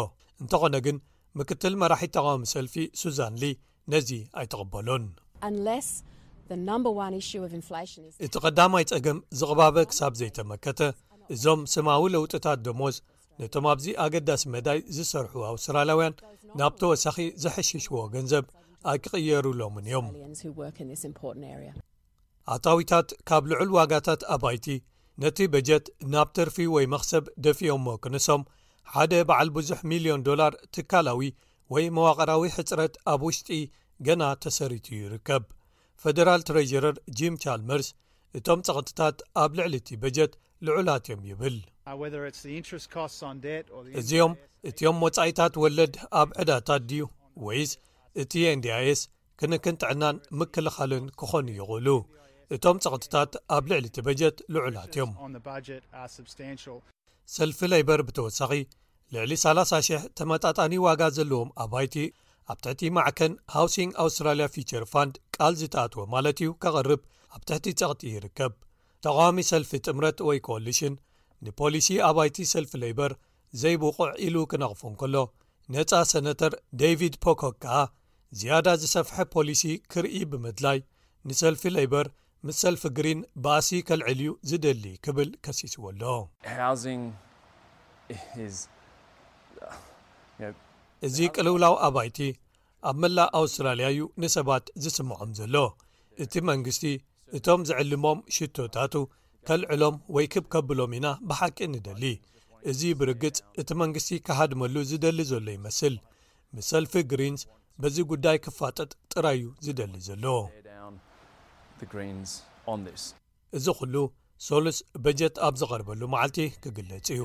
Speaker 4: እንተኾነ ግን ምክትል መራሒት ተቃዋሚ ሰልፊ ሱዛን ሊ ነዚ ኣይተቐበሎን። እቲ ቀዳማይ ጸገም ዝቕባበ ክሳብ ዘይተመከተ እዞም ስማዊ ለውጥታት ደሞዝ ነቶም ኣብዚ ኣገዳሲ መዳይ ዝሰርሑ ኣውስትራልያውያን ናብ ተወሳኺ ዘሐሸሽዎ ገንዘብ ኣይክቕየሩሎምን እዮም ኣታዊታት ካብ ልዑል ዋጋታት ኣባይቲ ነቲ በጀት ናብ ትርፊ ወይ መኽሰብ ደፊኦሞ ክንሶም ሓደ በዓል ብዙሕ ሚልዮን ዶላር ትካላዊ ወይ መዋቕራዊ ሕፅረት ኣብ ውሽጢ ገና ተሰሪቱ ይርከብ ፈደራል ትሬዥረር ጂም ቻልመርስ እቶም ጸቕጥታት ኣብ ልዕሊ እቲ በጀት ልዑላት እዮም ይብል። እዚኦም እቲም ወጻኢታት ወለድ ኣብ ዕዳታት ድዩ ወይስ እቲ NDIS ክንክን ጥዕናን ምክልኻልን ክኾኑ ይኽእሉ። እቶም ጸቕጥታት ኣብ ልዕሊ እቲ በጀት ልዑላት እዮም። ሰልፊ ለይበር ብተወሳኺ ልዕሊ ሰላሳ ሽሕ ተመጣጣኒ ዋጋ ዘለዎም ኣባይቲ ኣብ ትሕቲ ማዕከን ሃውሲንግ ኣውስትራልያ ፊቸር ፋንድ ቃል ዝተኣትወ ማለት እዩ ከቕርብ ኣብ ትሕቲ ጸቕጢ ይርከብ ተቓዋሚ ሰልፊ ጥምረት ወይ ኮኦሊሽን ንፖሊሲ ኣባይቲ ሰልፊ ለይበር ዘይብቑዕ ኢሉ ክነቕፎ እንከሎ ነጻ ሰነተር ደይቪድ ፖኮክ ከኣ ዝያዳ ዝሰፍሐ ፖሊሲ ክርኢ ብምድላይ ንሰልፊ ለይበር ምስ ሰልፊ ግሪን ባእሲ ከልዕል'ዩ ዝደሊ ክብል ከሲስዎ ኣሎ። እዚ ቅልውላው ኣባይቲ ኣብ መላእ ኣውስትራልያ'ዩ ንሰባት ዝስምዖም ዘሎ። እቲ መንግስቲ እቶም ዝዕልሞም ሽቶታቱ ከልዕሎም ወይ ክብ ከብሎም ኢና ብሓቂ ንደሊ። እዚ ብርግጽ እቲ መንግስቲ ክሃድመሉ ዝደሊ ዘሎ ይመስል። ምስ ሰልፊ ግሪንስ በዚ ጉዳይ ክፋጠጥ ጥራይ እዩ ዝደሊ ዘሎ። እዚ ዅሉ ሶሉስ በጀት ኣብ ዝቐርበሉ መዓልቲ ክግለጽ እዩ።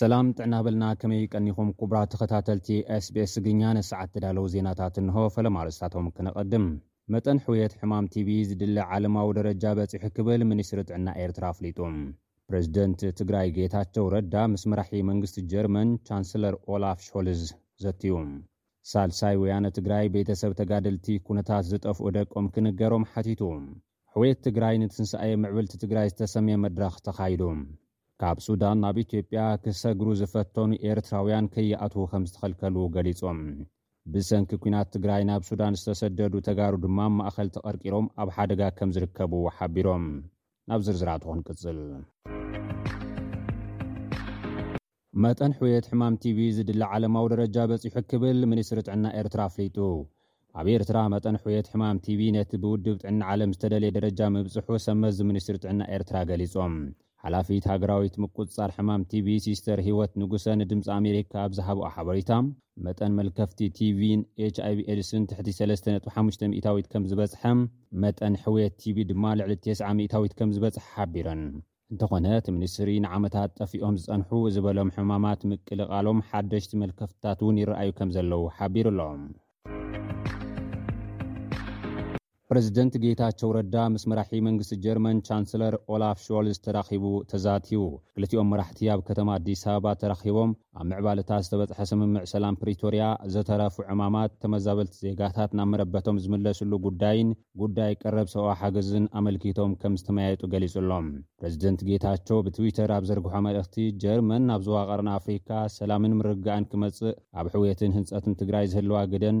Speaker 3: ሰላም ጥዕና በልና ከመይ ቀኒኹም ኩቡራት ተኸታተልቲ SBS ትግርኛ ነሰዓት ተዳለው ዜናታት እንሆ ፈለማ ኣርእስታቶም ክነቐድም መጠን ሕውየት ሕማም ቲቢ ዝድለ ዓለማዊ ደረጃ በጺሑ ክብል ሚኒስትሪ ጥዕና ኤርትራ ኣፍሊጡ። ፕረዚደንት ትግራይ ጌታቸው ረዳ ምስ መራሒ መንግስቲ ጀርመን ቻንስለር ኦላፍ ሾልዝ ዘትዩ። ሳልሳይ ወያነ ትግራይ ቤተሰብ ተጋደልቲ ኩነታት ዝጠፍኡ ደቆም ክንገሮም ሓቲቱ። ሕውየት ትግራይ ንትንሳኤ ምዕብልቲ ትግራይ ዝተሰምየ መድረኽ ተኻይዱ። ካብ ሱዳን ናብ ኢትዮጵያ ክሰግሩ ዝፈተኑ ኤርትራውያን ከይኣትዉ ከምዝተኸልከሉ ገሊፆም። ብሰንኪ ኲናት ትግራይ ናብ ሱዳን ዝተሰደዱ ተጋሩ ድማ ማእኸል ተቐርቂሮም ኣብ ሓደጋ ከምዝርከቡ ሓቢሮም። ናብ ዝርዝራቱ ክንቅጽል መጠን ሕውየት ሕማም ቲቪ ዝድለ ዓለማዊ ደረጃ በጺሑ ክብል ሚኒስትሪ ጥዕና ኤርትራ ኣፍሊጡ። ኣብ ኤርትራ መጠን ሕውየት ሕማም ቲቪ ነቲ ብውድብ ጥዕና ዓለም ዝተደልየ ደረጃ ምብጽሑ ሰብመዚ ሚኒስትሪ ጥዕና ኤርትራ ገሊጾም። ሓላፊት ሃገራዊት ምቁጽጻር ሕማም ቲቪ ሲስተር ሂወት ንጉሰ ንድምጺ ኣሜሪካ ኣብ ዝሃብኦ ሓበሬታ፣ መጠን መልከፍቲ ቲቪን ኤች ኣይቪ ኤድስን ትሕቲ ሰለስተ ነጥቢ ሓሙሽተ ሚኢታዊት ከምዝበፅሐ፣ መጠን ሕውየት ቲቪ ድማ ልዕሊ ቴስዓ ሚኢታዊት ከምዝበፅሐ ሓቢረን። እንተኾነ እቲ ሚኒስትሪ ንዓመታት ጠፊኦም ዝፀንሑ ዝበሎም ሕማማት ምቅልቓሎም ሓደሽቲ መልከፍትታት እውን ይረኣዩ ከምዘለዉ ሓቢሩ'ሎ። ፕረዚደንት ጌታቸው ረዳ ምስ መራሒ መንግስቲ ጀርመን ቻንስለር ኦላፍ ሾልዝ ተራኺቡ ተዛትዩ። ክልቲኦም መራሕቲ ኣብ ከተማ ኣዲስ ኣበባ ተራኺቦም ኣብ ምዕባለታት ዝተበፅሐ ስምምዕ ሰላም ፕሪቶርያ፣ ዝተረፉ ዕማማት፣ ተመዛበልቲ ዜጋታት ናብ መረበቶም ዝምለስሉ ጉዳይን ጉዳይ ቀረብ ሰብኣዊ ሓገዝን ኣመልኪቶም ከምዝተመያየጡ ገሊፁ ኣሎ። ፕረዚደንት ጌታቸው ብትዊተር ኣብ ዘርግሖ መልእኽቲ፣ ጀርመን ኣብ ዞባ ቀርኒ ኣፍሪካ ሰላምን ምርግጋእን ክመፅእ ኣብ ሕውየትን ህንፀትን ትግራይ ዝህልዋ ግደን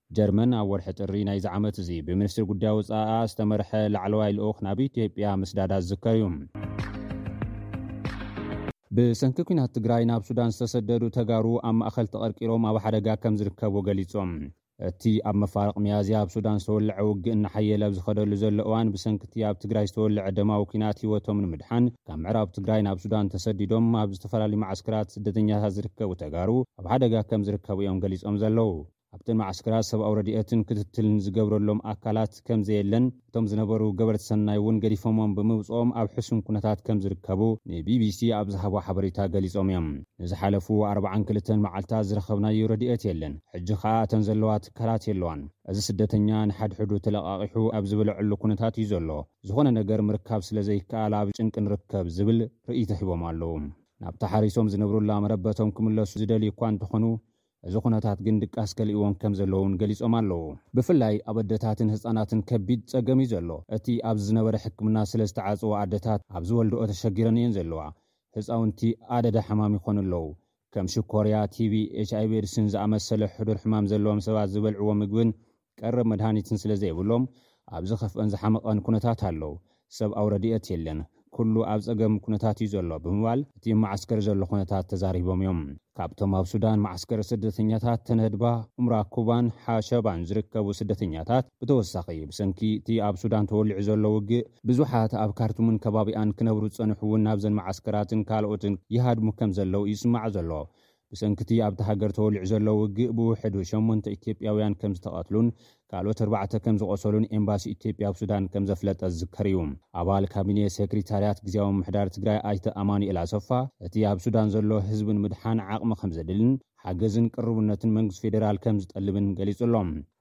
Speaker 3: ጀርመን ኣብ ወርሒ ጥሪ ናይዚ ዓመት'ዚ ብሚኒስትሪ ጉዳይ ወጻኢኣ ዝተመርሐ ላዕለዋይ ልኡኽ ናብ ኢትዮጵያ ምስዳዳ ዝዝከር'ዩ። ብሰንኪ ኲናት ትግራይ ናብ ሱዳን ዝተሰደዱ ተጋሩ ኣብ ማእኸል ተቐርቂሮም ኣብ ሓደጋ ከም ዝርከቡ ገሊፆም። እቲ ኣብ መፋርቕ ሚያዝያ ኣብ ሱዳን ዝተወለዐ ውግእ እናሓየለ ኣብ ዝኸደሉ ዘሎ እዋን ብሰንኪ እቲ ኣብ ትግራይ ዝተወለዐ ደማዊ ኲናት ህይወቶም ንምድሓን ካብ ምዕራብ ትግራይ ናብ ሱዳን ተሰዲዶም ኣብ ዝተፈላለዩ መዓስከራት ስደተኛታት ዝርከቡ ተጋሩ ኣብ ሓደጋ ከም ዝርከቡ እዮም ገሊፆም ዘለዉ። ኣብተን መዓስከራት ሰብኣዊ ረድኤትን ክትትልን ዝገብረሎም ኣካላት ከም ዘየለን እቶም ዝነበሩ ገበርቲ ሰናይ እውን ገዲፎሞም ብምውጽኦም ኣብ ሕሱም ኩነታት ከም ዝርከቡ ንቢቢሲ ኣብ ዝሃቦ ሓበሬታ ገሊጾም እዮም። ንዝሓለፉ ኣርብዓን ክልተን መዓልታት ዝረኸብናዮ ረድኤት የለን፣ ሕጂ ከኣ እተን ዘለዋ ትካላት የለዋን። እዚ ስደተኛ ንሓድሕዱ ተለቓቒሑ ኣብ ዝበለዐሉ ኩነታት እዩ ዘሎ፣ ዝኾነ ነገር ምርካብ ስለ ዘይከኣል ኣብ ጭንቂ ንርከብ ዝብል ርእይቶ ሂቦም ኣለዉ። ናብታ ሓሪሶም ዝነብሩላ መረበቶም ክምለሱ ዝደልዩ እኳ እንተኾኑ እዚ ኩነታት ግን ድቃስ ከሊእዎም ከም ዘለዎ እውን ገሊፆም ኣለው። ብፍላይ ኣብ ኣደታትን ህፃናትን ከቢድ ፀገም እዩ ዘሎ። እቲ ኣብዚ ዝነበረ ሕክምና ስለ ዝተዓፀወ ኣደታት ኣብ ዝወልድኦ ተሸጊረን እየን ዘለዋ። ህፃውንቲ ኣደዳ ሕማም ይኾኑ ኣለው። ከም ሽኮርያ፣ ቲቢ፣ ኤችኣይቪ ኤድስን ዝኣመሰለ ሕዱር ሕማም ዘለዎም ሰባት ዝበልዕዎ ምግብን ቀረብ መድሃኒትን ስለ ዘይብሎም ኣብ ዝኸፍኣን ዝሓመቐን ኩነታት ኣለው። ሰብኣዊ ረድኤት የለን፣ ኩሉ ኣብ ጸገም ኩነታት እዩ ዘሎ ብምባል እቲ መዓስከር ዘሎ ኩነታት ተዛሪቦም እዮም። ካብቶም ኣብ ሱዳን መዓስከር ስደተኛታት ተነህድባ፣ ኡምራኩባን ሓሸባን ዝርከቡ ስደተኛታት ብተወሳኺ ብሰንኪ እቲ ኣብ ሱዳን ተወሊዑ ዘሎ ውግእ ብዙሓት ኣብ ካርቱምን ከባቢኣን ክነብሩ ዝጸንሑ እውን ናብዘን መዓስከራትን ካልኦትን ይሃድሙ ከም ዘለው ይስማዕ ዘሎ ብሰንኪ'ቲ ኣብታ ሃገር ተወሊዑ ዘሎ ውግእ ብውሕዱ ሸሞንተ ኢትዮጵያውያን ከምዝተቐትሉን ካልኦት ኣርባዕተ ከምዝቖሰሉን ኤምባሲ ኢትዮጵያ ኣብ ሱዳን ከምዘፍለጠ ዝዝከር እዩ። ኣባል ካቢኔ ሴክሪታርያት ግዝያዊ ምምሕዳር ትግራይ ኣይተ ኣማኑኤል ኣሰፋ እቲ ኣብ ሱዳን ዘሎ ህዝቢ ንምድሓን ዓቕሚ ከምዘድልን ሓገዝን ቅርቡነትን መንግስቲ ፌዴራል ከምዝጠልብን ገሊፁ ኣሎ።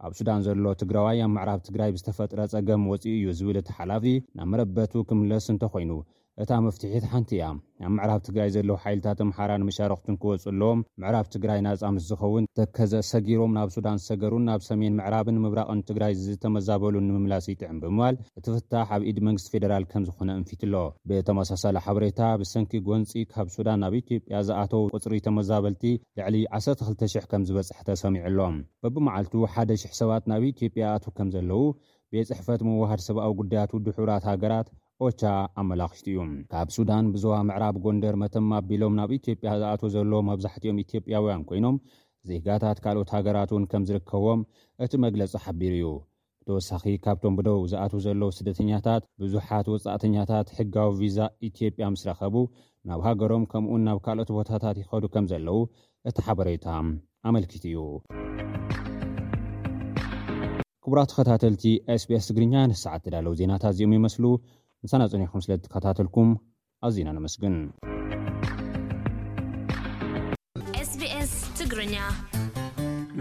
Speaker 3: ኣብ ሱዳን ዘሎ ትግራዋይ ኣብ ምዕራብ ትግራይ ብዝተፈጥረ ፀገም ወፂኡ እዩ ዝብል እቲ ሓላፊ ናብ መረበቱ ክምለስ እንተኾይኑ እታ መፍትሒት ሓንቲ እያ። ኣብ ምዕራብ ትግራይ ዘለዉ ሓይልታት ኣምሓራን መሻርኽቱን ክወፁ ኣለዎም። ምዕራብ ትግራይ ናፃ ምስ ዝኸውን ተከዘ ሰጊሮም ናብ ሱዳን ዝሰገሩን ናብ ሰሜን ምዕራብን ምብራቕን ትግራይ ዝተመዛበሉን ንምምላስ ይጥዕም ብምባል እቲ ፍታሕ ኣብ ኢድ መንግስቲ ፌደራል ከምዝኾነ ኣንፊቱ'ሎ። ብተመሳሳሊ ሓበሬታ ብሰንኪ ጎንፂ ካብ ሱዳን ናብ ኢትዮጵያ ዝኣተዉ ቁፅሪ ተመዛበልቲ ልዕሊ ዓሰርተ ክልተ ሽሕ ከምዝበፅሐ ተሰሚዑ'ሎ። በብመዓልቱ ሓደ ሽሕ ሰባት ናብ ኢትዮጵያ ይኣትዉ ከምዘለዉ ቤት ፅሕፈት ምውህሃድ ሰብኣዊ ጉዳያት ውድብ ሕቡራት ሃገራት፣ ኦቻ ኣመላኺቱ'ዩ። ካብ ሱዳን ብዞባ ምዕራብ ጎንደር መተማ ኣቢሎም ናብ ኢትዮጵያ ዝኣትው ዘሎ መብዛሕቲኦም ኢትዮጵያውያን ኮይኖም ዜጋታት ካልኦት ሃገራት'ውን ከምዝርከብዎም እቲ መግለፂ ሓቢሩ'ዩ። ብተወሳኺ ካብቶም ብደቡብ ዝኣትው ዘለው ስደተኛታት ብዙሓት ወፃእተኛታት ሕጋዊ ቪዛ ኢትዮጵያ ምስ ረኸቡ ናብ ሃገሮም ከምኡ'ውን ናብ ካልኦት ቦታታት ይኸዱ ከምዘለው እቲ ሓበሬታ ኣመልኪቱ'ዩ። ክቡራት ተኸታተልቲ SBS ትግርኛ ነዚ ሰዓት ዝተዳለዉ ዜናታት እዚኦም ይመስሉ። ምሳና ጸኒሕኩም ስለ እትከታተልኩም ኣዚና ነመስግን።
Speaker 5: SBS ትግርኛ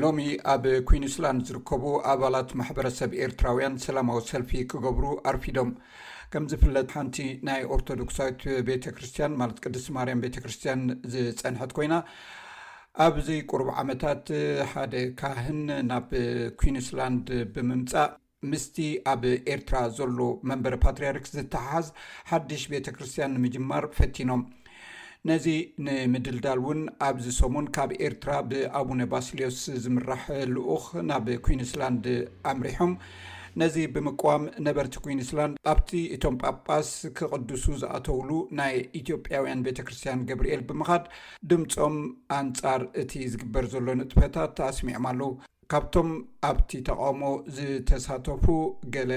Speaker 1: ሎሚ ኣብ ኩንስላንድ ዝርከቡ ኣባላት ማሕበረሰብ ኤርትራውያን ሰላማዊ ሰልፊ ክገብሩ ኣርፊዶም ከም ዝፍለጥ ሓንቲ ናይ ኦርቶዶክሳዊት ቤተ ክርስትያን ማለት ቅድስቲ ማርያም ቤተ ክርስትያን ዝፀንሐት ኮይና ኣብ ዘይቁሩብ ዓመታት ሓደ ካህን ናብ ኩንስላንድ ብምምጻእ ምስቲ ኣብ ኤርትራ ዘሎ መንበረ ፓትርያርክ ዝተሓሓዝ ሓድሽ ቤተ ክርስትያን ንምጅማር ፈቲኖም ነዚ ንምድልዳል እውን ኣብዚ ሰሙን ካብ ኤርትራ ብኣቡነ ባስልዮስ ዝምራሕ ልኡኽ ናብ ኩንስላንድ ኣምሪሖም ነዚ ብምቅዋም ነበርቲ ኩንስላንድ ኣብቲ እቶም ጳጳስ ክቕድሱ ዝኣተውሉ ናይ ኢትዮጵያውያን ቤተ ክርስትያን ገብርኤል ብምኻድ ድምጾም ኣንጻር እቲ ዝግበር ዘሎ ንጥፈታት ኣስሚዖም ኣለዉ። ካብቶም ኣብቲ ተቓውሞ ዝተሳተፉ ገለ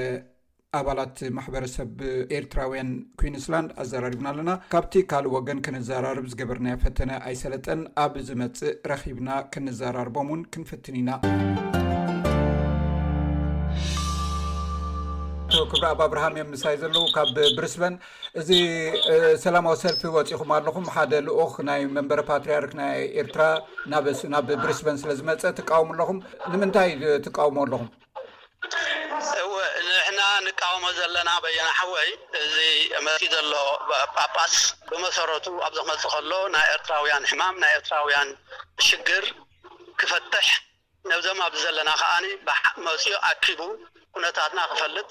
Speaker 1: ኣባላት ማሕበረሰብ ኤርትራውያን ኲንስላንድ ኣዘራሪብና ኣለና። ካብቲ ካልእ ወገን ከነዘራርብ ዝገበርናዮ ፈተነ ኣይሰለጠን። ኣብ ዝመጽእ ረኺብና ከነዘራርቦም እውን ክንፍትን ኢና። ክብረኣብ ኣብርሃም እዮም ምሳይ ዘለዉ ካብ ብሪስበን። እዚ ሰላማዊ ሰልፊ ወፂኹም ኣለኹም ሓደ ልኡኽ ናይ መንበረ ፓትርያርክ ናይ ኤርትራ ናብ ብሪስበን ስለ ዝመፀ ትቃወሙ ኣለኹም ንምንታይ ትቃውሞ ኣለኹም
Speaker 6: ንሕና ንቃወሞ ዘለና በየና ሓወይ እዚ መፂ ዘሎ ጳጳስ ብመሰረቱ ኣብዚ ክመፅእ ከሎ ናይ ኤርትራውያን ሕማም ናይ ኤርትራውያን ሽግር ክፈትሕ ነብዞም ኣብዚ ዘለና ከዓኒ መፅኡ ኣኪቡ ኩነታትና ክፈልጥ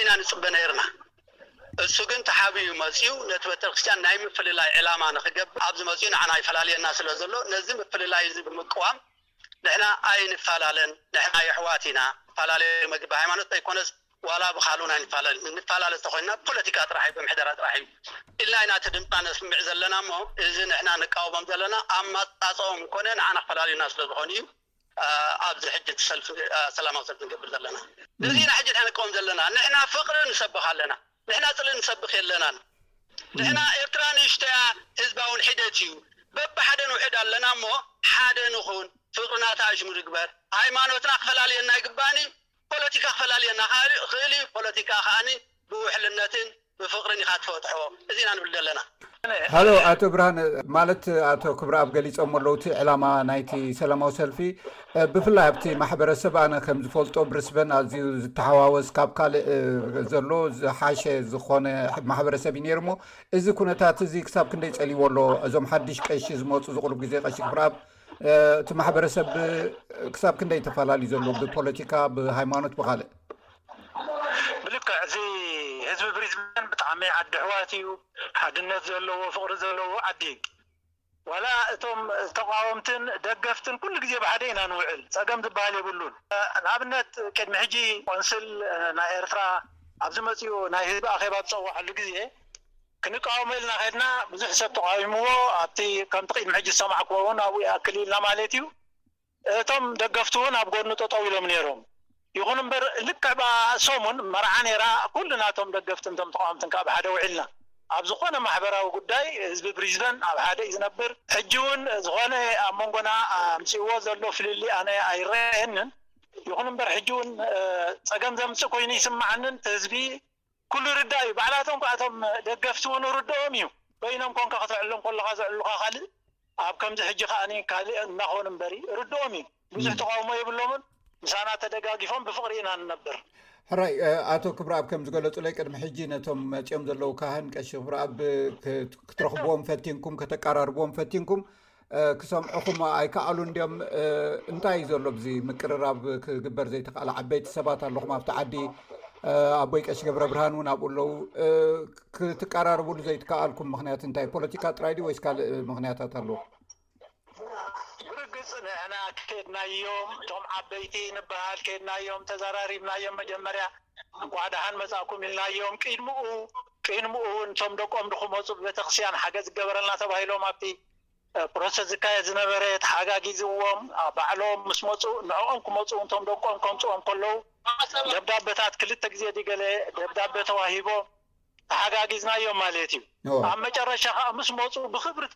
Speaker 6: ኢና ንጽበ ነይርና። እሱ ግን ተሓቢኡ መጺኡ ነቲ በተርክስቲያን ናይ ምፍልላይ ዕላማ ንክገብር ኣብዚ መጺኡ ንዓና ይፈላልየና ስለ ዘሎ ነዚ ምፍልላይ እዚ ብምቅዋም ንሕና ኣይንፋላለን ንሕና የሕዋት ኢና ንፋላለ መግቢ ብሃይማኖት ተይኮነስ ዋላ ብካልኡን ኣይንፋላለን ንፋላለ ተኮይንና ብፖለቲካ ጥራሕ እዩ ብምሕደራ ጥራሕ እዩ ኢልና ኢና እቲ ድምጽና ነስምዕ ዘለና እሞ እዚ ንሕና ንቃወሞም ዘለና ኣማጻጽኦም ኮነ ንዓና ክፈላልዩና ስለ ዝኮኑ እዩ ኣብዚ ሕጂ እቲ ሰልፊ ሰላማዊ ሰልፊ ንገብር ዘለና ነዚና ሕጂ ንሕና ንቃወም ዘለና ንሕና ፍቅሪ ንሰብኽ ኣለና ንሕና ጽልኢ ንሰብኽ የለናን ንሕና ኤርትራ ንእሽቶያ ህዝባውን ሒደት እዩ በብሓደ ንውሕድ ኣለና እሞ ሓደ ንኹን ፍቅርና ተኣሽሙ ንግበር ሃይማኖትና ክፈላልየና ኣይግባእን እዩ ፖለቲካ ክፈላልየና ይኽእል እዩ ፖለቲካ ከኣ ብውሕልነትን ብፍቅርን ኢካ ትፈትሖ እዚ ኢና ንብል ዘለና።
Speaker 1: ሃሎ ኣቶ ብርሃነ ማለት ኣቶ ክብረኣብ ገሊፆሞ ኣለው እቲ ዕላማ ናይቲ ሰላማዊ ሰልፊ ብፍላይ ኣብቲ ማሕበረሰብ ኣነ ከም ዝፈልጦ ብሪስበን ኣዝዩ ዝተሓዋወስ ካብ ካልእ ዘሎ ዝሓሸ ዝኾነ ማሕበረሰብ እዩ ነይሩ እሞ እዚ ኩነታት እዚ ክሳብ ክንደይ ፀሊዎ ኣሎ እዞም ሓድሽ ቀሺ ዝመፁ ዝቕርብ ግዜ ቀሺ ክብረኣብ እቲ ማሕበረሰብ ክሳብ ክንደይ ተፈላለዩ ዘሎ ብፖለቲካ ብሃይማኖት ብካልእ
Speaker 7: ብልክዕ እዚ ህዝቢ ብሪዝበን ብጣዕሚ ዓዲ ኣሕዋት እዩ ሓድነት ዘለዎ ፍቅሪ ዘለዎ ዓዲ እዩ ዋላ እቶም ተቃወምትን ደገፍትን ኩሉ ግዜ ብሓደ ኢና ንውዕል ጸገም ዝብሃል የብሉን ንኣብነት ቅድሚ ሕጂ ቆንስል ናይ ኤርትራ ኣብዚ መጺኡ ናይ ህዝቢ ኣኼባ ዝጸወዓሉ ግዜ ክንቃወሞ ኢልና ከድና ብዙሕ ሰብ ተቃዊምዎ ኣብቲ ከምቲ ቅድሚ ሕጂ ዝሰማዕክዎ ውን ኣብኡ ይኣክል ኢልና ማለት እዩ እቶም ደገፍቱ እውን ኣብ ጎኑ ጠጠው ኢሎም ነይሮም። ይኹን እምበር ልክዕ ብኣ ሰሙን መርዓ ነይራ ኩልና እቶም ደገፍትን እቶም ተቓወምትን ከኣ ብሓደ ውዒልና። ኣብ ዝኾነ ማሕበራዊ ጉዳይ ህዝቢ ብሪዝበን ኣብ ሓደ እዩ ዝነብር። ሕጂ እውን ዝኾነ ኣብ መንጎና ኣምጺእዎ ዘሎ ፍልልይ ኣነ ኣይረኣየንን። ይኹን እምበር ሕጂ እውን ጸገም ዘምጽእ ኮይኑ እይስመዓንን እቲ ህዝቢ ኩሉ ርዳእ እዩ ባዕላቶም ካኣ እቶም ደገፍቲ ውን እርድኦም እዩ በይኖም ኮንካ ከተዕልሎም ኮለኻ ዘዕሉኻ ካልእ ኣብ ከምዚ ሕጂ ካኣ ካልእ እናኾኑ እምበሪ እርድኦም እዩ ብዙሕ ተቓውሞ የብሎምን ምሳና ተደጋጊፎም ብፍቕሪ ኢና ንነብር።
Speaker 1: ሕራይ ኣቶ ክብረኣብ ከም ዝገለጹለይ ቅድሚ ሕጂ ነቶም መጺኦም ዘለዉ ካህን ቀሺ ክብረኣብ ክትረኽብዎም ፈቲንኩም ከተቃራርብዎም ፈቲንኩም ክሰምዑኹም ኣይከኣሉን ድዮም? እንታይ እዩ ዘሎ ብዚ ምቅርራብ ክግበር ዘይተኽኣለ ዓበይቲ ሰባት ኣለኹም ኣብቲ ዓዲ ኣቦይ ቀሺ ገብረ ብርሃን እውን ኣብኡ ኣለዉ ክትቀራርብሉ ዘይትከኣልኩም ምክንያት እንታይ ፖለቲካ ጥራይ ድዩ ወይስ ካልእ ምክንያታት ኣለዎ?
Speaker 7: ብርግፅ ንሕና ከድናዮም እቶም ዓበይቲ ንበሃል ከድናዮም ተዘራሪብናዮም መጀመርያ እንኳዕ ደሓን መፃእኩም ኢልናዮም ቅድምኡ ቅይንምኡ እውን እቶም ደቆም ንክመፁ ብቤተክርስቲያን ሓገዝ ይገበረልና ተባሂሎም ኣብቲ ፕሮሰስ ዝካየድ ዝነበረ ተሓጋጊዝዎም ባዕሎም ምስ መፁ ንዕኦም ክመፁ እውን እቶም ደቆም ከምፅኦም ከለዉ ደብዳበታት ክልተ ግዜ ድዩ ገለ ደብዳበ ተዋሂቦም ተሓጋጊዝናዮም ማለት እዩ። ኣብ መጨረሻ ከዓ ምስ መፁ ብክብሪ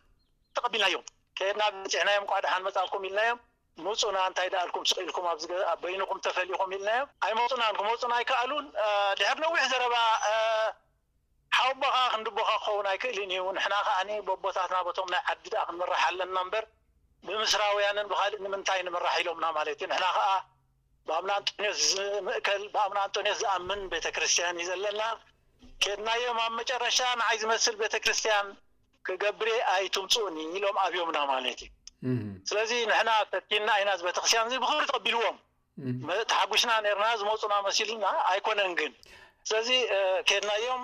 Speaker 7: ተቐቢልናዮም ከይድና በፂሕናዮም እንኳዕ ደሓን መፃእኩም ኢልናዮም። ምጹና እንታይ ደኣልኩም ስቕ ኢልኩም ኣብዚ ገዛ በይንኹም ተፈሊኹም ኢልናዮም ኣይመጹናን ክመጹና ኣይከኣሉን ድሕሪ ነዊሕ ዘረባ ሓወቦኻ ክንድቦኻ ክኸውን ኣይክእልን እዩ ንሕና ከኣ በቦታትና በቶም ናይ ዓዲ ደኣ ክንምራሕ ኣለና እምበር ብምስራውያንን ብኻልእ ንምንታይ ንምራሕ ኢሎምና ማለት እዩ ንሕና ከኣ ብኣብነ ኣንጦንዮስ ዝምእከል ብኣብነ ኣንጦንዮስ ዝኣምን ቤተ ክርስትያን እዩ ዘለና ኬድናዮም ኣብ መጨረሻ ንዓይ ዝመስል ቤተ ክርስትያን ክገብርየ ኣይትምጹኡኒ ኢሎም ኣብዮምና ማለት እዩ ስለዚ ንሕና ፈቲንና ኢና እዚ ቤተክርስትያን እዚ ብክብሪ ተቐቢልዎም ተሓጒስና ነርና ዝመጹና መሲሉና ኣይኮነን ግን ስለዚ ኬድናዮም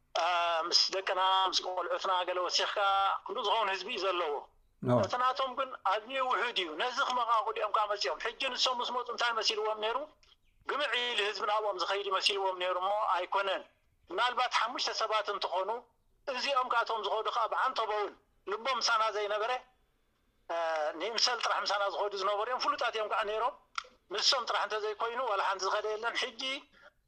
Speaker 7: ምስ ደቅና ምስ ቆልዑትና ገለ ወሲኽካ ክንድኡ ዝኸውን ህዝቢ እዩ ዘለዎ ኖ እቲ ናቶም ግን ኣዝዩ ውሑድ እዩ ነዚ ክመቓቕሉ እዮም ከዓ መፂኦም ሕጂ ንሶም ምስ መፁ እንታይ መሲልዎም ነይሩ ግምዕ ኢሉ ህዝቢ ናብኦም ዝኸይድ እዩ መሲልዎም ነይሩ እሞ ኣይኮነን ምናልባት ሓሙሽተ ሰባት እንትኾኑ እዚኦም ከዓ እቶም ዝኸዱ ከዓ ብዓንተበውን ልቦም ምሳና ዘይነበረ አ፣ ንይምሰል ጥራሕ ምሳና ዝኸዱ ዝነበሩ እዮም ፍሉጣት እዮም ከዓ ነይሮም ንሶም ጥራሕ እንተዘይኮይኑ ዋላ ሓንቲ ዝኸደ የለን ሕጂ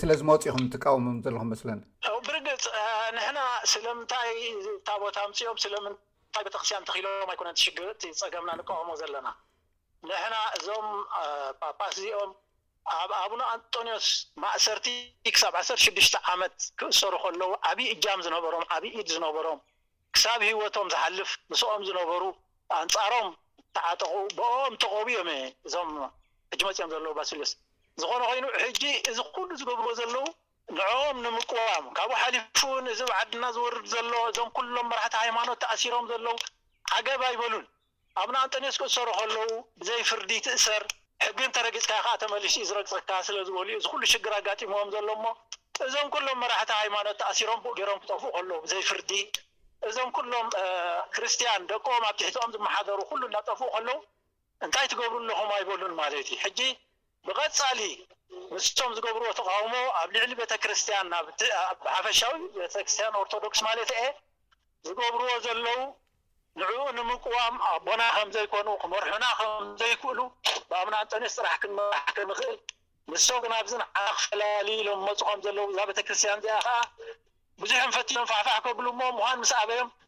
Speaker 1: ስለዝመፁ ኢኹም ትቃወምም ዘለኹም መስለኒ።
Speaker 7: ብርግፅ ንሕና ስለምንታይ ታቦት ኣምፂኦም ስለምንታይ ቤተክርስትያን ተኺሎም ኣይኮነን እቲ ሽግር እቲ ፀገምና ንቃወሞ ዘለና ንሕና እዞም ጳጳስ እዚኦም ኣብ ኣቡነ ኣንጦንዮስ ማእሰርቲ ክሳብ ዓሰርተ ሽዱሽተ ዓመት ክእሰሩ ከለዉ ዓብዪ እጃም ዝነበሮም ዓብዪ ኢድ ዝነበሮም ክሳብ ሂወቶም ዝሓልፍ ምስኦም ዝነበሩ ኣንጻሮም ዝተዓጠቁ ብኦኦም ተቆቢኦም እየ እዞም ሕጂ መጺኦም ዘለዉ ባሲልዮስ ዝኮነ ኮይኑ ሕጂ እዚ ኩሉ ዝገብርዎ ዘለዉ ንዕኦም ንምቅዋም ካብኡ ሓሊፉ ውን እዚ ኣብ ዓድና ዝወርድ ዘሎ እዞም ኩሎም መራሕቲ ሃይማኖት ተኣሲሮም ዘለዉ ዓገብ ኣይበሉን ኣቡነ ኣንጠንዮስ ክእሰሩ ከለዉ ብዘይ ፍርዲ ትእሰር ሕጊ እንተረጊጽካ ከኣ ተመሊሱ እዩ ዝረግጸካ ስለ ዝበሉ እዩ እዚ ኩሉ ሽግር ኣጋጢምዎም ዘሎ እሞ እዞም ኩሎም መራሕቲ ሃይማኖት ተኣሲሮም ቡእ ጌሮም ክጠፍኡ ከለዉ ብዘይ ፍርዲ እዞም ኩሎም ክርስትያን ደቆም ኣብ ትሕትኦም ዝመሓደሩ ኩሉ እናጠፍኡ ከለዉ እንታይ ትገብሩ ኣለኹም ኣይበሉን ማለት እዩ ሕጂ ብቐጻሊ ምስቶም ዝገብርዎ ተቓውሞ ኣብ ልዕሊ ቤተክርስትያን ኣብ ብሓፈሻዊ ቤተክርስትያን ኦርቶዶክስ ማለተይ'የ ዝገብርዎ ዘለዉ ንዕኡ ንምቅዋም ኣቦና ከም ዘይኮኑ ክመርሑና ከም ዘይክእሉ ብኣቡነ ኣንጦንዮስ ጥራሕ ክንመራሕ ከም ንኽእል ንሶም ግን ኣብዚ ንዓና ክፈላልዩ ኢሎም ይመጹ ከም ዘለዉ እዛ ቤተክርስትያን እዚኣ ከኣ ብዙሕም ፈቲኖም ፋሕፋሕ ከብሉ እሞ ምዃን ምስ ኣበዮም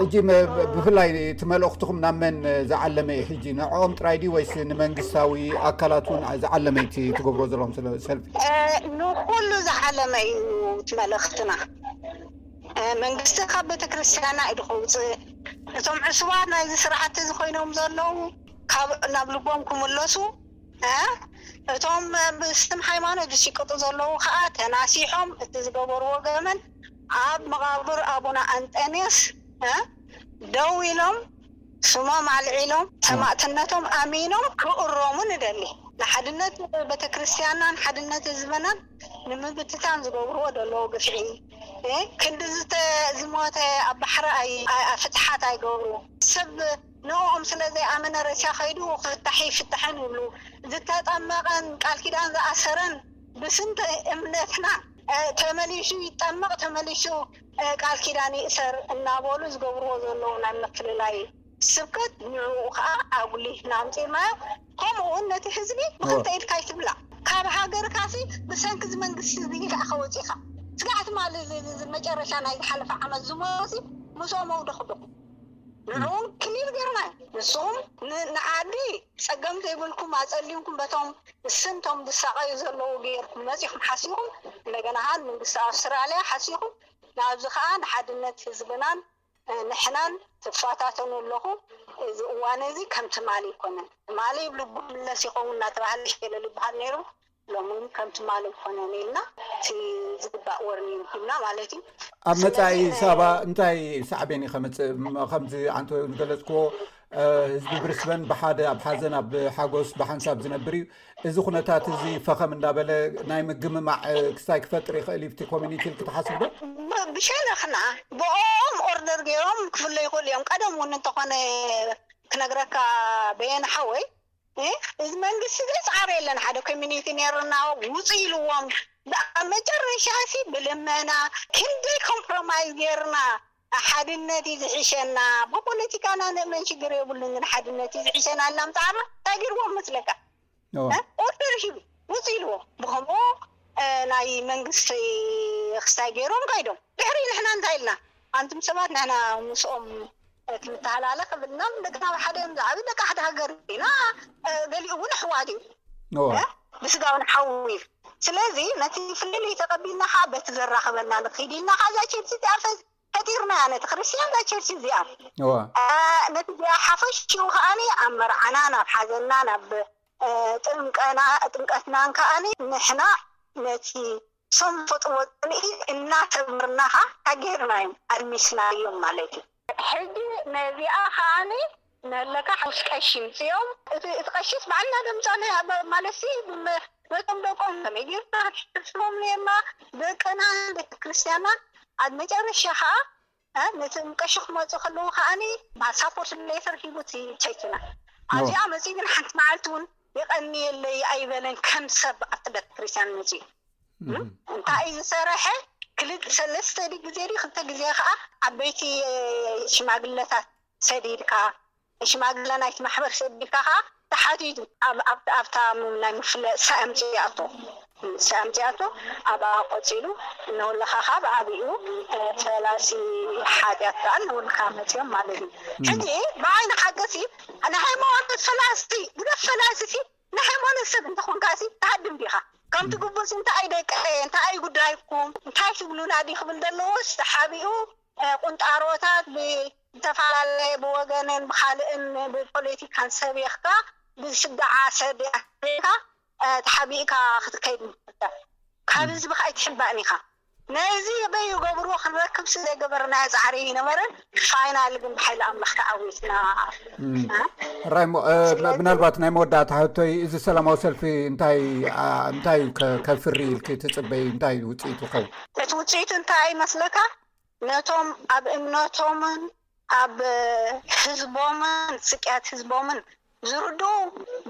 Speaker 7: ሕጂ
Speaker 1: ብፍላይ እቲ መልእኽትኹም ናብ መን ዝዓለመ እዩ ሕጂ ንዕኦም ጥራይ ድዩ ወይስ ንመንግስታዊ ኣካላት እውን ዝዓለመ እዩ እቲ ትገብሮ ዘለኹም ስለ- ሰልፊ
Speaker 8: እ፣ ንኹሉ ዝዓለመ እዩ እቲ መልእኽትና እ፣ መንግስቲ ካብ ቤተ ክርስቲያና ኢዱ ከውፅእ እቶም ዕሱባት ናይዚ ስርዓት እዚ ኮይኖም ዘለዉ ካብ ናብ ልቦም ክምለሱ እ፣ እቶም ብስም ሃይማኖት ዝሽቅጡ ዘለዉ ከዓ ተናሲሖም እቲ ዝገበርዎ ገበን ኣብ መቓብር ኣቡነ ኣንጠንዮስ ደው ኢሎም ስሞም ኣልዒሎም ሰማእትነቶም ኣሚኖም ክእረሙ ንደሊ። ንሓድነት ቤተክርስትያንናን ሓድነት ህዝብናን ንምብትታን ዝገብርዎ ዘለዉ ግፍዒ ክንዲ ዝሞተ ኣብ ባሕሪ ፍትሓት ኣይገብሩ። ሰብ ንእኦም ስለ ዘይኣመነ ሬሳ ከይዱ ክፍታሕ ይፍታሕን ይብሉ። ዝተጠመቐን ቃል ኪዳን ዝኣሰረን ብስም እምነትና ተመሊሱ ይጠመቕ ተመሊሱ ቃል ኪዳን ይእሰር እናበሉ ዝገብርዎ ዘለዉ ናይ ምፍልላይ ስብከት ንዕኡ ከኣ ኣጉሊህና ኣምጺእናዮ ከምኡ ውን ነቲ ህዝቢ ብክልተ ኢድካ ኣይትብላዕ ካብ ሃገርካሲ ብሰንኪ እዚ መንግስቲ እዚ ኢልካ'ኢኻ ወጺእካ ስጋዕ ትማሊ እዚ መጨረሻ ናይ ዝሓለፈ ዓመት ዝሞተሲ ምስኦም ኣውደኽዶኽ ንዑ ክሊር ገርና ንስኹም ንዓዲ ፀገም ዘይብልኩም ኣፀሊምኩም በቶም ስም ቶም ዝሳቐዩ ዘለዉ ገይርኩም መፂኹም ሓሲኹም እንደገና ኸዓ ንመንግስቲ ኣውስትራልያ ሓሲኹም ናብዚ ኸዓ ንሓድነት ህዝብናን ንሕናን ትፋታተኑ ኣለኹ እዚ እዋን እዚ ከም ትማሊ ኣይኮነን ትማሊ ልቡ ይምለስ ይኸውን እናተባህለ ሸለል ይበሃል ነይሩ ሎሚ ከም ትማሊ ኣይኮነን ኢልና እቲ ዝግባእ ወርኒንግ ሂብና ማለት እዩ።
Speaker 1: ኣብ መፃኢ ሳባ እንታይ ሳዕቤን እዩ ከምፅእ ከምዚ ዓንተ ዝገለፅክዎ ህዝቢ ብሪስበን ብሓደ ኣብ ሓዘን ኣብ ሓጎስ ብሓንሳብ ዝነብር እዩ እዚ ኩነታት እዚ ፈኸም እንዳበለ ናይ ምግምማዕ ክስታይ ክፈጥር ይኽእል እዩ ብቲ ኮሚኒቲ ኢልኪ ትሓስቢ ዶ
Speaker 8: ብሸነኽና ብኦም ኦርደር ገይሮም ክፍለዩ ይኽእሉ እዮም ቀደም እውን እንተኾነ ክነግረካ በየነ ሓወይ እዚ መንግስቲ ዘጽዓረ የለን ሓደ ኮሚኒቲ ኔሩና ውጹ ኢልዎም ኣብ መጨረሻ ሲ ብልመና ክንደይ ኮምፕሮማይዝ ጌርና ሓድነት እዩ ዝሕሸና ብፖለቲካና ንእመን ሽግር የብሉን ግን ሓድነት እዩ ዝሕሸና ኢልና ምስ ዓርና እንታይ ጌርዎም መስለካ ኦርደር ሂቡ ውጹ ኢልዎም ብከምኡ ናይ መንግስቲ ክስታይ ጌሮም ከይዶም ድሕሪ ንሕና እንታይ ኢልና ኣንቱም ሰባት ንሕና ምስኦም ክንተሃላለኽ የብልናን ደቅና ኣብ ሓደ እዮም ዝዓብዩ ደቂ ሓደ ሃገር ኢና ገሊኡ እውን ኣሕዋት እዩ ብስጋውን ሓው እዩ ስለዚ ነቲ ፍልልይ ተቐቢልና ከዓ በቲ ዘራኽበና ንኺድ ኢልና ከዓ እዛ ቸርሲ እዚኣ ፈጢርና እያ ነቲ ክርስትያን እዛ ቸርሲ እዚኣ ነቲ ሓፈሽኡ ከዓ ኣብ መርዓና ናብ ሓዘና ናብ ጥምቀትና ከዓ ንሕና ነቲ ንሶም ዝፈጥርዎ ጽልኢ እናተግበርና ከኣ ገርናዮም ኣልሚስናዮም ማለት እዩ። ሕጂ ነዚኣ ከኣ መለካ ሓሙስ ቀሺ ምጽኦም እቲ እቲ ቀሺስ ባዕልና ደም ጻልያ ማለትሲ ነቶም ደቆም ከመይ ገርና ክንሕስቦም ነርና ደቅና ቤተክርስትያና ኣብ መጨረሻ ከኣ ነቶም ቀሺ ክመጹ ከለዉ ከኣ ሳፖርት ሌተር ሂቡቲ ቸኪና ኣብዚኣ መጺኡ ግን ሓንቲ መዓልቲ ውን የቀንየለይ ኣይበለን ከም ሰብ ኣብቲ ቤተክርስትያን መጺኡ እንታይ እዩ ዝሰረሐ ክልተ ሰለስተ ግዜ ድዩ ክልተ ግዜ ከኣ ዓበይቲ ሽማግለታት ሰዲድካ፣ ንሽማግለ ናይቲ ማሕበር ሰዲድካ ከኣ ተሓቲቱ፣ ኣብ ኣብታ ናይ ምፍለ ሳኢ ኣምጺኣቶ፣ ሳኢ ኣምጺኣቶ ኣብኣ ቆጺሉ፣ ንውልኻ ከኣ ብዓቢኡ ፈላሲ ሓጢኣት ከኣ ንውልካ መጺኦም ማለት እዩ። ሕጂ ብዓይኒ ሓቂሲ ንሃይማኖት ፈላሲ ግደፍ ፈላሲሲ ንሃይማኖት ሰብ እንተ ኾንካሲ ትሃድም ዲኻ? ከምቲ ግቡእሲ እንተ ኣይደቀየ እንተ ኣይጉዳይኩም እንታይ ትብሉና ድዩ ክብል ዘለዎስ ተሓቢኡ፣ ቁንጣሮታት ብዝተፈላለየ ብወገንን ብኻልእን ብፖለቲካን ሰቢኽካ ብዝስጋዓ ሰዲህካ ተሓቢእካ ክትከይድ ንፍተን ካብ ህዝቢ ከኣ ኣይትሕባእን ኢኻ ነዚ ኣበይ ይገብርዎ ክንረክብ ስለዘይገበርናዮ ጻዕሪ ኣይነበረን ፋይናሊ ግን ብሓይሊ ኣምላኽ ተዓዊትና።
Speaker 1: ሕራይ እሞ ምናልባት ናይ መወዳእታ ሕቶይ እዚ ሰላማዊ ሰልፊ እንታይ እንታይ እዩ ከፍሪ ኢልኪ ትጽበይ እንታይ እዩ ውጽኢቱ ይኸውን?
Speaker 8: እቲ ውጽኢት እንታይ ይመስለካ? ነቶም ኣብ እምነቶምን ኣብ ህዝቦምን ስቅያት ህዝቦምን ዝርድኡ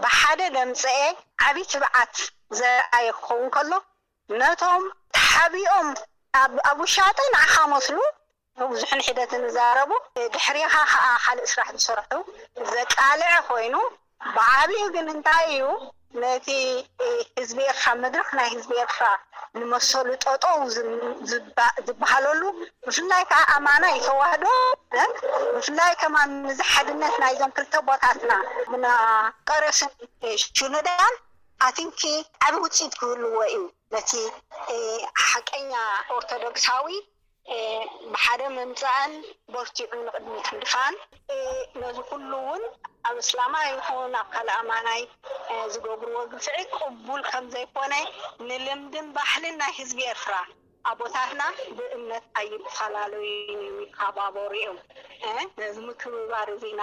Speaker 8: ብሓደ ደምጸኤ ዓቢ ትብዓት ዘርኣየ ክኸውን ከሎ ነቶም ተሓቢኦም ኣብ ውሻጠ ንዓኻ መስሉ ንብዙሕን ሒደትን ዝዛረቡ ድሕሬኻ ከኣ ካልእ ስራሕ ዝሰርሑ ዘቃልዕ ኮይኑ ብዓቢኡ ግን እንታይ ኢዩ ነቲ ህዝቢ ኤርትራ መድረኽ ናይ ህዝቢ ኤርትራ ንመሰሉ ጠጠው ዝብሃለሉ ብፍላይ ከኣ ኣማናይ ተዋህዶ ብፍላይ ከኣ ነዚ ሓድነት ናይዞም ክልተ ኣቦታትና መቀርስን ሽኖዳን ኣትንኪ ዓቢ ውጺኢት ክህልዎ ኢዩ ነቲ ሓቀኛ ኦርቶዶክሳዊ ብሓደ ምምጻእን በርቲዑ ንቕድሚት ምድፋን፣ ነዚ ኩሉ እውን ኣብ እስላማ ይኹን ኣብ ካልእ ኣማናይ ዝገብርዎ ግፍዒ ቅቡል ከም ዘይኮነ ንልምድን ባህልን ናይ ህዝቢ ኤርትራ ኣቦታትና ብእምነት ኣይፈላለዩን እዮም ይካባበሩ እዮም ነዚ ምክብባር እዚና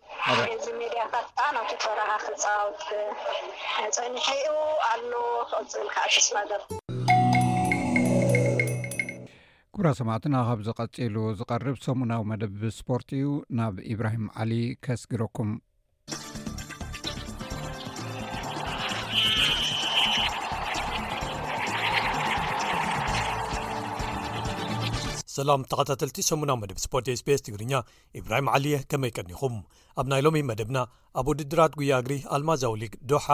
Speaker 8: ሓደ እዚ ሜድያታት ከኣ ናቱ ተራ ክጻወት ጸኒሒኡ ኣሎ ክቅጽል ከኣ ተስፋ ገብ።
Speaker 1: ክብራ ሰማዕትና ካብዚ ቀጺሉ ዝቐርብ ሰሙናዊ መደብ ስፖርት እዩ ናብ ኢብራሂም ዓሊ ከስግረኩም።
Speaker 4: ሰላም ተኸታተልቲ ሰሙናዊ መደብ ስፖርት ስቤስ ትግርኛ ኢብራሂም ዓሊየ ከመይ ቀኒኹም ኣብ ናይ ሎሚ መደብና ኣብ ውድድራት ጉያ እግሪ ኣልማዛዊ ሊግ ዶሓ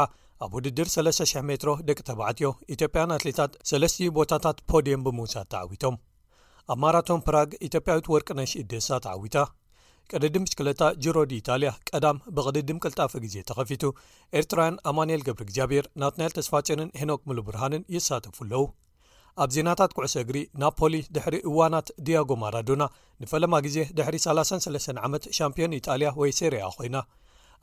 Speaker 4: ኣብ ውድድር 3,00 ሜትሮ ደቂ ተባዕትዮ ኢትዮጵያን ኣትሌታት ሰለስትኡ ቦታታት ፖድየም ብምውሳድ ተዓዊቶም ኣብ ማራቶን ፕራግ ኢትዮጵያዊት ወርቅነሽ እዴሳ ተዓዊታ ቅድድም ብሽክለታ ጅሮዲ ኢታልያ ቀዳም ብቕድድም ቅልጣፈ ግዜ ተኸፊቱ ኤርትራውያን ኣማንኤል ገብሪ እግዚኣብሔር ናትናኤል ተስፋጨንን ሄኖክ ምሉ ብርሃንን ይሳተፉ ኣለዉ ኣብ ዜናታት ኩዕሶ እግሪ ናፖሊ ድሕሪ እዋናት ድያጎ ማራዶና ንፈለማ ግዜ ድሕሪ 33 ዓመት ሻምፕዮን ኢጣልያ ወይ ሴርያ ኮይና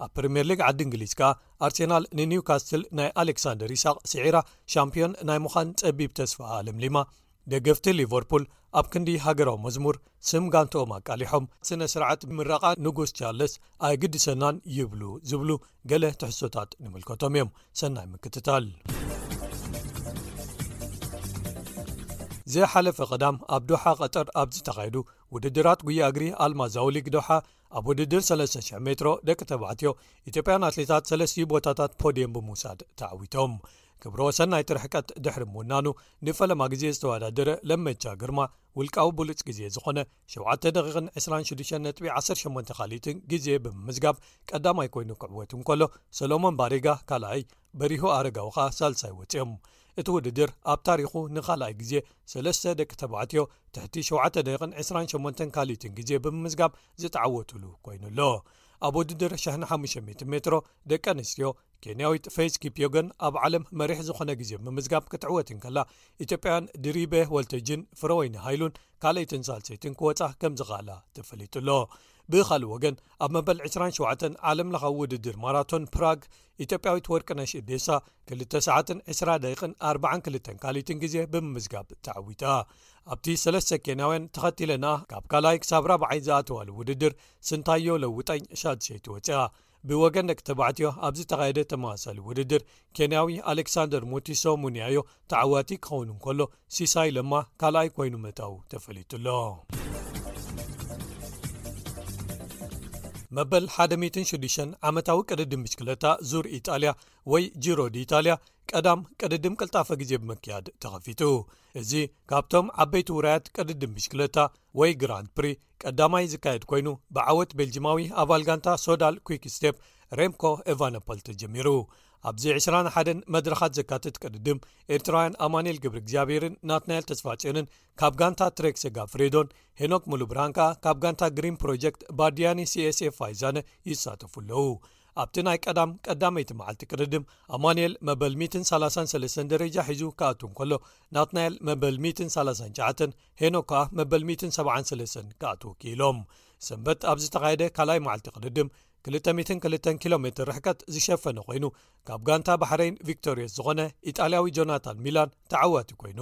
Speaker 4: ኣብ ፕሪምየር ሊግ ዓዲ እንግሊዝ ከኣ ኣርሴናል ንኒውካስትል ናይ ኣሌክሳንደር ይስቅ ስዒራ ሻምፕዮን ናይ ምዃን ጸቢብ ተስፋኣ ኣለምሊማ ደገፍቲ ሊቨርፑል ኣብ ክንዲ ሃገራዊ መዝሙር ስም ጋንትኦም ኣቃሊሖም፣ ስነ ስርዓት ምረቓ ንጉስ ቻርለስ ኣይግድሰናን ይብሉ ዝብሉ ገለ ትሕዝቶታት ንምልከቶም እዮም። ሰናይ ምክትታል። ዝሓለፈ ቀዳም ኣብ ዶሓ ቀጠር ኣብ ዝተኻየዱ ውድድራት ጉያ እግሪ ኣልማዛዊ ሊግ ዶሓ ኣብ ውድድር 3,00 ሜትሮ ደቂ ተባዕትዮ ኢትዮጵያን ኣትሌታት ሰለስትዩ ቦታታት ፖድየም ብምውሳድ ተዓዊቶም ክብረ ወሰን ናይቲ ርሕቀት ድሕሪ ምውናኑ ንፈለማ ግዜ ዝተወዳደረ ለመቻ ግርማ ውልቃዊ ብሉፅ ግዜ ዝኾነ 7 ደቂቕን 26.18 ካልኢትን ግዜ ብምምዝጋብ ቀዳማይ ኮይኑ ክዕወት እንከሎ ሰሎሞን ባሪጋ ካልኣይ በሪሁ ኣረጋዊ ከኣ ሳልሳይ ወጺኦም። እቲ ውድድር ኣብ ታሪኹ ንኻልኣይ ግዜ ሰለስተ ደቂ ተባዕትዮ ትሕቲ ሸውዓተ ደቂቕን ዕስራን ሸሞንተን ካልኢትን ግዜ ብምምዝጋብ ዝተዓወቱሉ ኮይኑ ኣሎ። ኣብ ውድድር ሸሕነ ሓሙሽተ ሚእቲ ሜትሮ ደቂ ኣንስትዮ ኬንያዊት ፈይዝ ኪፕዮገን ኣብ ዓለም መሪሕ ዝኾነ ግዜ ብምምዝጋብ ክትዕወት እንከላ ኢትዮጵያውያን ድሪበ ወልተጅን ፍረወይኒ ሃይሉን ካልኣይትን ሳልሰይትን ክወጻ ከም ዝኸኣላ ተፈሊጡ ኣሎ። ብኻልእ ወገን ኣብ መበል ዕስራን ሸውዓተን ዓለምለኻዊ ውድድር ማራቶን ፕራግ ኢትዮጵያዊት ወርቅነሽ እዴሳ ክልተ ሰዓትን ዕስራ ደቂቕን ኣርባዓን ክልተን ካልኢትን ግዜ ብምምዝጋብ ተዓዊታ ኣብቲ ሰለስተ ኬንያውያን ተኸቲለናኣ ካብ ካልኣይ ክሳብ ራብዓይ ዝኣተዋሉ ውድድር ስንታዮ ለውጠኝ ሻድሸይቲ ወፅኣ ብወገን ደቂ ተባዕትዮ ኣብ ዝተኻየደ ተመሳሳሊ ውድድር ኬንያዊ ኣሌክሳንደር ሞቲሶ ሙንያዮ ተዓዋቲ ክኸውን እንከሎ ሲሳይ ለማ ካልኣይ ኮይኑ መታው ተፈሊጡሎ። መበል 16 ዓመታዊ ቅድድም ብሽክለታ ዙር ኢጣልያ ወይ ጅሮዲ ኢታልያ ቀዳም ቅድድም ቅልጣፈ ግዜ ብምክያድ ተኸፊቱ እዚ ካብቶም ዓበይቲ ውራያት ቅድድም ብሽክለታ ወይ ግራንድ ፕሪ ቀዳማይ ዝካየድ ኮይኑ ብዓወት ቤልጂማዊ ኣባል ጋንታ ሶዳል ኩክ ስቴፕ ሬምኮ ኤቫነፖል ተጀሚሩ ኣብዚ ዕስራን ሓደን መድረኻት ዘካትት ቅድድም ኤርትራውያን ኣማንኤል ግብሪ እግዚኣብሔርን ናትናኤል ተስፋጽዮንን ካብ ጋንታ ትሬክ ሰጋ ፍሬዶን ሄኖክ ሙሉ ብርሃን ከኣ ካብ ጋንታ ግሪን ፕሮጀክት ባድያኒ ሲስf ፋይዛነ ይሳተፉ ኣለዉ ኣብቲ ናይ ቀዳም ቀዳመይቲ መዓልቲ ቅርድም ኣማንኤል መበል 133 ደረጃ ሒዙ ክኣቱ ከሎ ናትናኤል መበል 139 ሄኖ ከኣ መበል 173 ክኣትውኪኢሎም ሰንበት ኣብ ዝተኻየደ ካልኣይ መዓልቲ ቅርድም 202 ኪሎ ሜትር ርሕቀት ዝሸፈነ ኮይኑ ካብ ጋንታ ባሕረይን ቪክቶርስ ዝኾነ ኢጣልያዊ ጆናታን ሚላን ተዓዋቲ ኮይኑ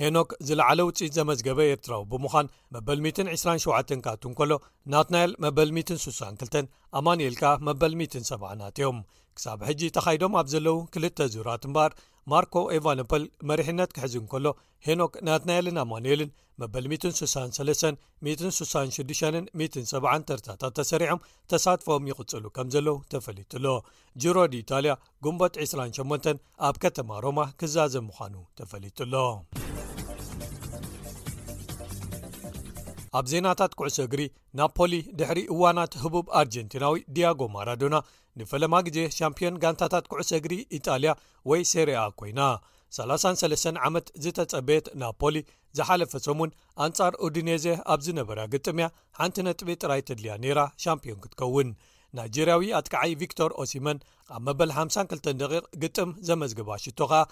Speaker 4: ሄኖክ ዝለዓለ ውፅኢት ዘመዝገበ ኤርትራዊ ብምዃን መበል 127 ካቱ እንከሎ ናትናኤል መበል 162 ኣማንኤል ከኣ መበል 170ናት እዮም ክሳብ ሕጂ ተኻይዶም ኣብ ዘለዉ ክልተ ዙራት እምበኣር ማርኮ ኤቫኖፐል መሪሕነት ክሕዝ እንከሎ ሄኖክ ናትናኤልን ኣማኑኤልን መበል 1636670 ተርታታት ተሰሪዖም ተሳትፎም ይቕጽሉ ከም ዘለዉ ተፈሊጡ ኣሎ ጅሮዲ ኢታልያ ግንቦት 28 ኣብ ከተማ ሮማ ክዛዘ ምዃኑ ተፈሊጡ ኣሎ ኣብ ዜናታት ኩዕሶ እግሪ ናፖሊ ድሕሪ እዋናት ህቡብ ኣርጀንቲናዊ ዲያጎ ማራዶና ንፈለማ ግዜ ሻምፕዮን ጋንታታት ኩዕሶ እግሪ ኢጣልያ ወይ ሴሪኣ ኮይና ሰላሳን ሰለስተን ዓመት ዝተጸበየት ናፖሊ ዝሓለፈ ሰሙን ኣንጻር ኡድኔዜ ኣብ ዝነበራ ግጥምያ ሓንቲ ነጥቢ ጥራይ ተድልያ ነይራ ሻምፕዮን ክትከውን ናይጀርያዊ ኣትከዓይ ቪክቶር ኦሲመን ኣብ መበል 52 ደቂ ግጥም ዘመዝገባ ሽቶ ከኣ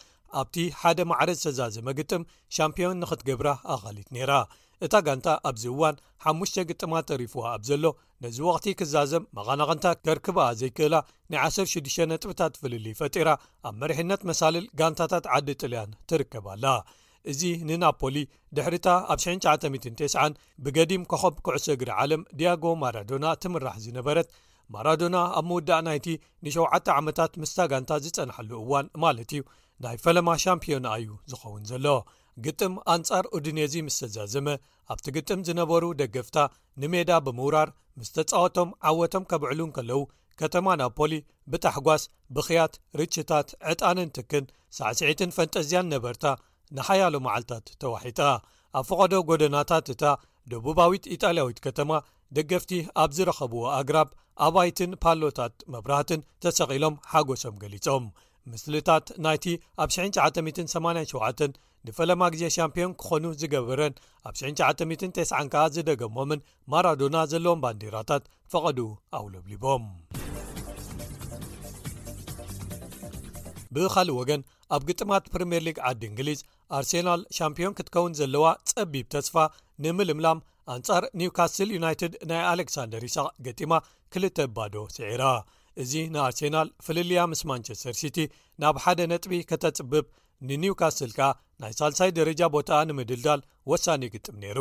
Speaker 4: ኣብቲ ሓደ ማዕረ ዝተዛዘመ ግጥም ሻምፕዮን ንክትገብራ ኣኻሊት ነይራ እታ ጋንታ ኣብዚ እዋን ሓሙሽተ ግጥማ ተሪፍዋ ኣብ ዘሎ ነዚ ወቕቲ ክዛዘም መቐናቕንታ ከርክብኣ ዘይክእላ ናይ ዓሰርተ ሽዱሽተ ነጥብታት ፍልልይ ፈጢራ ኣብ መሪሕነት መሳልል ጋንታታት ዓዲ ጥልያን ትርከብ ኣላ እዚ ንናፖሊ ድሕሪታ ኣብ 1990 ብገዲም ኮኸብ ኩዕሶ እግሪ ዓለም ዲያጎ ማራዶና ትምራሕ ዝነበረት ማራዶና ኣብ ምውዳእ ናይቲ ንሸውዓተ ዓመታት ምስታ ጋንታ ዝጸናሓሉ እዋን ማለት እዩ ናይ ፈለማ ሻምፒዮና እዩ ዝኸውን ዘሎ ግጥም ኣንጻር ኡድኔዚ ምስ ተዛዘመ ኣብቲ ግጥም ዝነበሩ ደገፍታ ንሜዳ ብምውራር ምስ ተጻወቶም ዓወቶም ከብዕሉ እንከለዉ ከተማ ናፖሊ ብታሕጓስ ብኽያት ርችታት ዕጣንን ትክን ሳዕስዒትን ፈንጠዝያን ነበርታ ንሓያሎ መዓልታት ተዋሒጣ ኣብ ፈቐዶ ጎደናታት እታ ደቡባዊት ኢጣልያዊት ከተማ ደገፍቲ ኣብ ዝረኸብዎ ኣግራብ ኣባይትን ፓሎታት መብራህትን ተሰቒሎም ሓጎሶም ገሊጾም ምስልታት ናይቲ ኣብ 1987 ንፈለማ ግዜ ሻምፕዮን ክኾኑ ዝገበረን ኣብ 1990 ከኣ ዝደገሞምን ማራዶና ዘለዎም ባንዴራታት ፈቐዱ ኣውለብሊቦም ብኻልእ ወገን ኣብ ግጥማት ፕሪምየር ሊግ ዓዲ እንግሊዝ ኣርሴናል ሻምፕዮን ክትከውን ዘለዋ ጸቢብ ተስፋ ንምልምላም ኣንጻር ኒውካስትል ዩናይትድ ናይ ኣሌክሳንደር ይስቅ ገጢማ ክልተ ባዶ ስዒራ እዚ ንኣርሴናል ፍልልያ ምስ ማንቸስተር ሲቲ ናብ ሓደ ነጥቢ ከተጽብብ ንኒውካስል ከኣ ናይ ሳልሳይ ደረጃ ቦታኣ ንምድልዳል ወሳኒ ግጥም ነይሩ።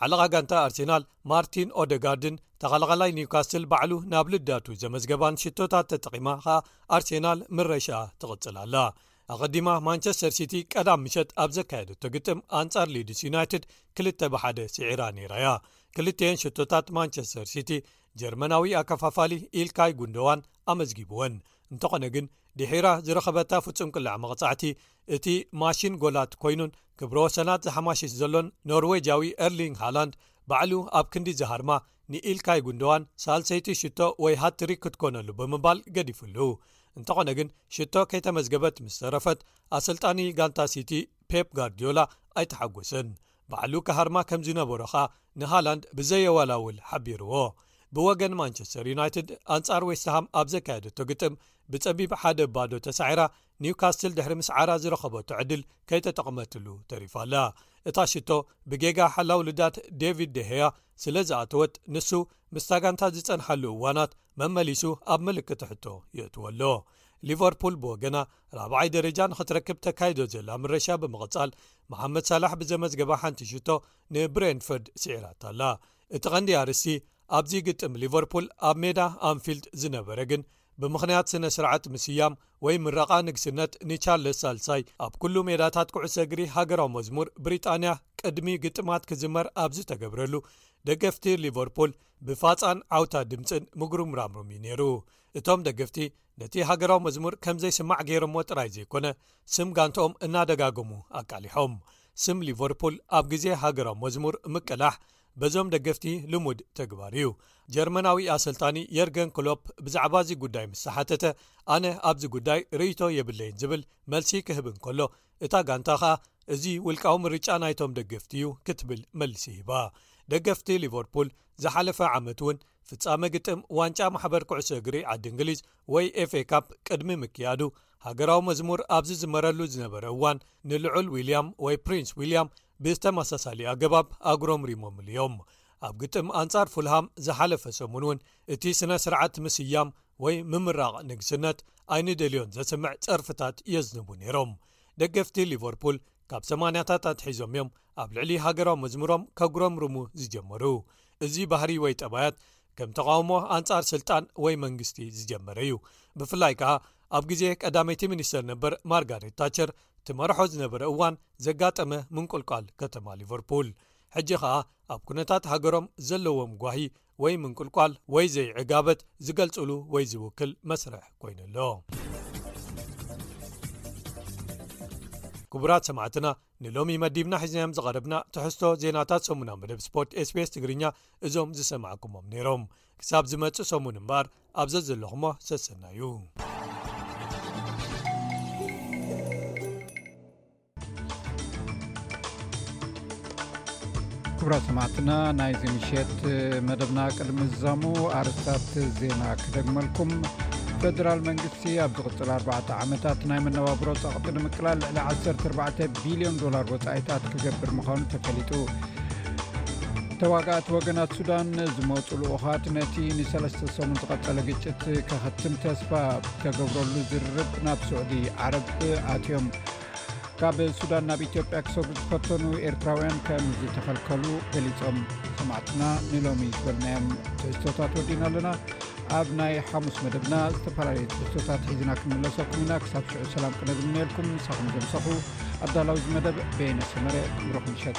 Speaker 4: ሓለቓ ጋንታ ኣርሴናል ማርቲን ኦደጋርድን ተኸላኻላይ ኒውካስል ባዕሉ ናብ ልዳቱ ዘመዝገባን ሽቶታት ተጠቒማ ከኣ ኣርሴናል ምረሻኣ ትቕጽል ኣላ። ኣቐዲማ ማንቸስተር ሲቲ ቀዳም ምሸት ኣብ ዘካየደቶ ግጥም ኣንጻር ሊድስ ዩናይትድ ክልተ ብ ሓደ ስዒራ ነይራ'ያ። ክልቲኤን ሽቶታት ማንቸስተር ሲቲ ጀርመናዊ ኣከፋፋሊ ኢልካይ ጉንደዋን ኣመዝጊቡወን እንተኾነ ግን ድሒራ ዝረኸበታ ፍጹም ቅለዕ መቕጻዕቲ እቲ ማሽን ጎላት ኮይኑን ክብረ ወሰናት ዝሓማሽሽ ዘሎን ኖርወጃዊ ኤርሊንግ ሃላንድ ባዕሉ ኣብ ክንዲ ዝሃርማ ንኢልካይ ጉንደዋን ሳልሰይቲ ሽቶ ወይ ሃትሪክ ክትኮነሉ ብምባል ገዲፍሉ እንተኾነ ግን ሽቶ ከይተመዝገበት ምስ ተረፈት ኣሰልጣኒ ጋንታ ሲቲ ፔፕ ጋርድዮላ ኣይተሓጎሰን ባዕሉ ክሃርማ ከም ዝነበሮ ከኣ ንሃላንድ ብዘየወላውል ሓቢርዎ። ብወገን ማንቸስተር ዩናይትድ ኣንጻር ዌስትሃም ኣብ ዘካየደቶ ግጥም ብጸቢብ ሓደ ባዶ ተሳዒራ ኒውካስትል ድሕሪ ምስዓራ ዝረኸበቶ ዕድል ከይተጠቕመትሉ ተሪፋ ኣላ። እታ ሽቶ ብጌጋ ሓላው ልዳት ዴቪድ ደሄያ ስለ ዝኣተወት ንሱ ምስታ ጋንታ ዝጸንሓሉ እዋናት መመሊሱ ኣብ ምልክት ሕቶ የእትዎ ኣሎ። ሊቨርፑል ብወገና ራብዓይ ደረጃ ንኽትረክብ ተካይዶ ዘላ ምረሻ ብምቕጻል መሓመድ ሳላሕ ብዘመዝገባ ሓንቲ ሽቶ ንብሬንፈርድ ስዒራታ ኣላ እቲ ቐንዲ ኣርስቲ ኣብዚ ግጥም ሊቨርፑል ኣብ ሜዳ ኣንፊልድ ዝነበረ ግን ብምኽንያት ስነ ስርዓት ምስያም ወይ ምረቓ ንግስነት ንቻርለስ ሳልሳይ ኣብ ኩሉ ሜዳታት ኩዕሰ እግሪ ሃገራዊ መዝሙር ብሪጣንያ ቅድሚ ግጥማት ክዝመር ኣብ ዝተገብረሉ ደገፍቲ ሊቨርፑል ብፋፃን ዓውታ ድምፅን ምጉርምራምሮም እዩ ነይሩ እቶም ደገፍቲ ነቲ ሃገራዊ መዝሙር ከም ዘይስማዕ ገይሮምዎ ጥራይ ዘይኮነ ስም ጋንትኦም እናደጋገሙ ኣቃሊሖም ስም ሊቨርፑል ኣብ ግዜ ሃገራዊ መዝሙር ምቅላሕ በዞም ደገፍቲ ልሙድ ተግባር እዩ ጀርመናዊ ኣሰልጣኒ የርገን ክሎፕ ብዛዕባ እዚ ጉዳይ ምስ ተሓተተ ኣነ ኣብዚ ጉዳይ ርእይቶ የብለይን ዝብል መልሲ ክህብ እንከሎ እታ ጋንታ ከኣ እዚ ውልቃዊ ምርጫ ናይቶም ደገፍቲ እዩ ክትብል መልሲ ሂባ ደገፍቲ ሊቨርፑል ዝሓለፈ ዓመት እውን ፍፃመ ግጥም ዋንጫ ማሕበር ኩዕሶ እግሪ ዓዲ እንግሊዝ ወይ ኤፍኤ ካፕ ቅድሚ ምክያዱ ሃገራዊ መዝሙር ኣብ ዝዝመረሉ ዝነበረ እዋን ንልዑል ዊልያም ወይ ፕሪንስ ዊልያም ብዝተመሳሳሊ ኣገባብ ኣጉሮምሪሞምሉ እዮም ኣብ ግጥም ኣንጻር ፉልሃም ዝሓለፈ ሰሙን እውን እቲ ስነ ስርዓት ምስያም ወይ ምምራቕ ንግስነት ኣይንደልዮን ዘስምዕ ጸርፍታት የዝንቡ ነይሮም ደገፍቲ ሊቨርፑል ካብ ሰማንያታት ኣትሒዞም እዮም ኣብ ልዕሊ ሃገራዊ መዝሙሮም ከጉረምርሙ ዝጀመሩ። እዚ ባህሪ ወይ ጠባያት ከም ተቓውሞ ኣንጻር ስልጣን ወይ መንግስቲ ዝጀመረ እዩ። ብፍላይ ከኣ ኣብ ግዜ ቀዳመይቲ ሚኒስተር ነበር ማርጋሬት ታቸር ትመርሖ ዝነበረ እዋን ዘጋጠመ ምንቁልቋል ከተማ ሊቨርፑል። ሕጂ ከኣ ኣብ ኩነታት ሃገሮም ዘለዎም ጓሂ ወይ ምንቁልቋል ወይ ዘይዕጋበት ዝገልጹሉ ወይ ዝውክል መስርሕ ኮይኑ ኣሎ። ክቡራት ሰማዕትና ንሎሚ መዲብና ሒዝናዮም ዝቐረብና ትሕዝቶ ዜናታት ሰሙና መደብ ስፖርት ስቤስ ትግርኛ እዞም ዝሰማዕኩሞም ነይሮም ክሳብ ዝመጽእ ሰሙን እምበኣር ኣብዘ ዘለኹሞ ሰሰናዩ
Speaker 1: ክቡራት ሰማዕትና ናይዚ ምሸት መደብና ቅድሚ ዛሙ ኣርስታት ዜና ክደግመልኩም ፈደራል መንግስቲ ኣብ ዝቕፅል ኣርባዕተ ዓመታት ናይ መነባብሮ ፀቕጢ ንምቅላል ልዕሊ 14 ቢልዮን ዶላር ወፃኢታት ክገብር ምዃኑ ተፈሊጡ ተዋጋእቲ ወገናት ሱዳን ዝመፁ ልኡኻት ነቲ ንሰለስተ ሰሙን ዝቐፀለ ግጭት ከኸትም ተስፋ ተገብረሉ ዝርርብ ናብ ስዑዲ ዓረብ ኣትዮም ካብ ሱዳን ናብ ኢትዮጵያ ክሰጉ ዝፈተኑ ኤርትራውያን ከም ዝተኸልከሉ ገሊፆም ሰማዕትና ንሎሚ ዝበልናዮም ትሕዝቶታት ወዲና ኣለና ኣብ ናይ ሓሙስ መደብና ዝተፈላለዩ ትሕዝቶታት ሒዝና ክንመለሰኩም ኢና ክሳብ ሽዑ ሰላም ቅነዝምነልኩም ንሳኹም ዘምሰኹ ኣዳላዊ ዚ መደብ ቤነ ሰመረ ክብሮ ክንሸጥ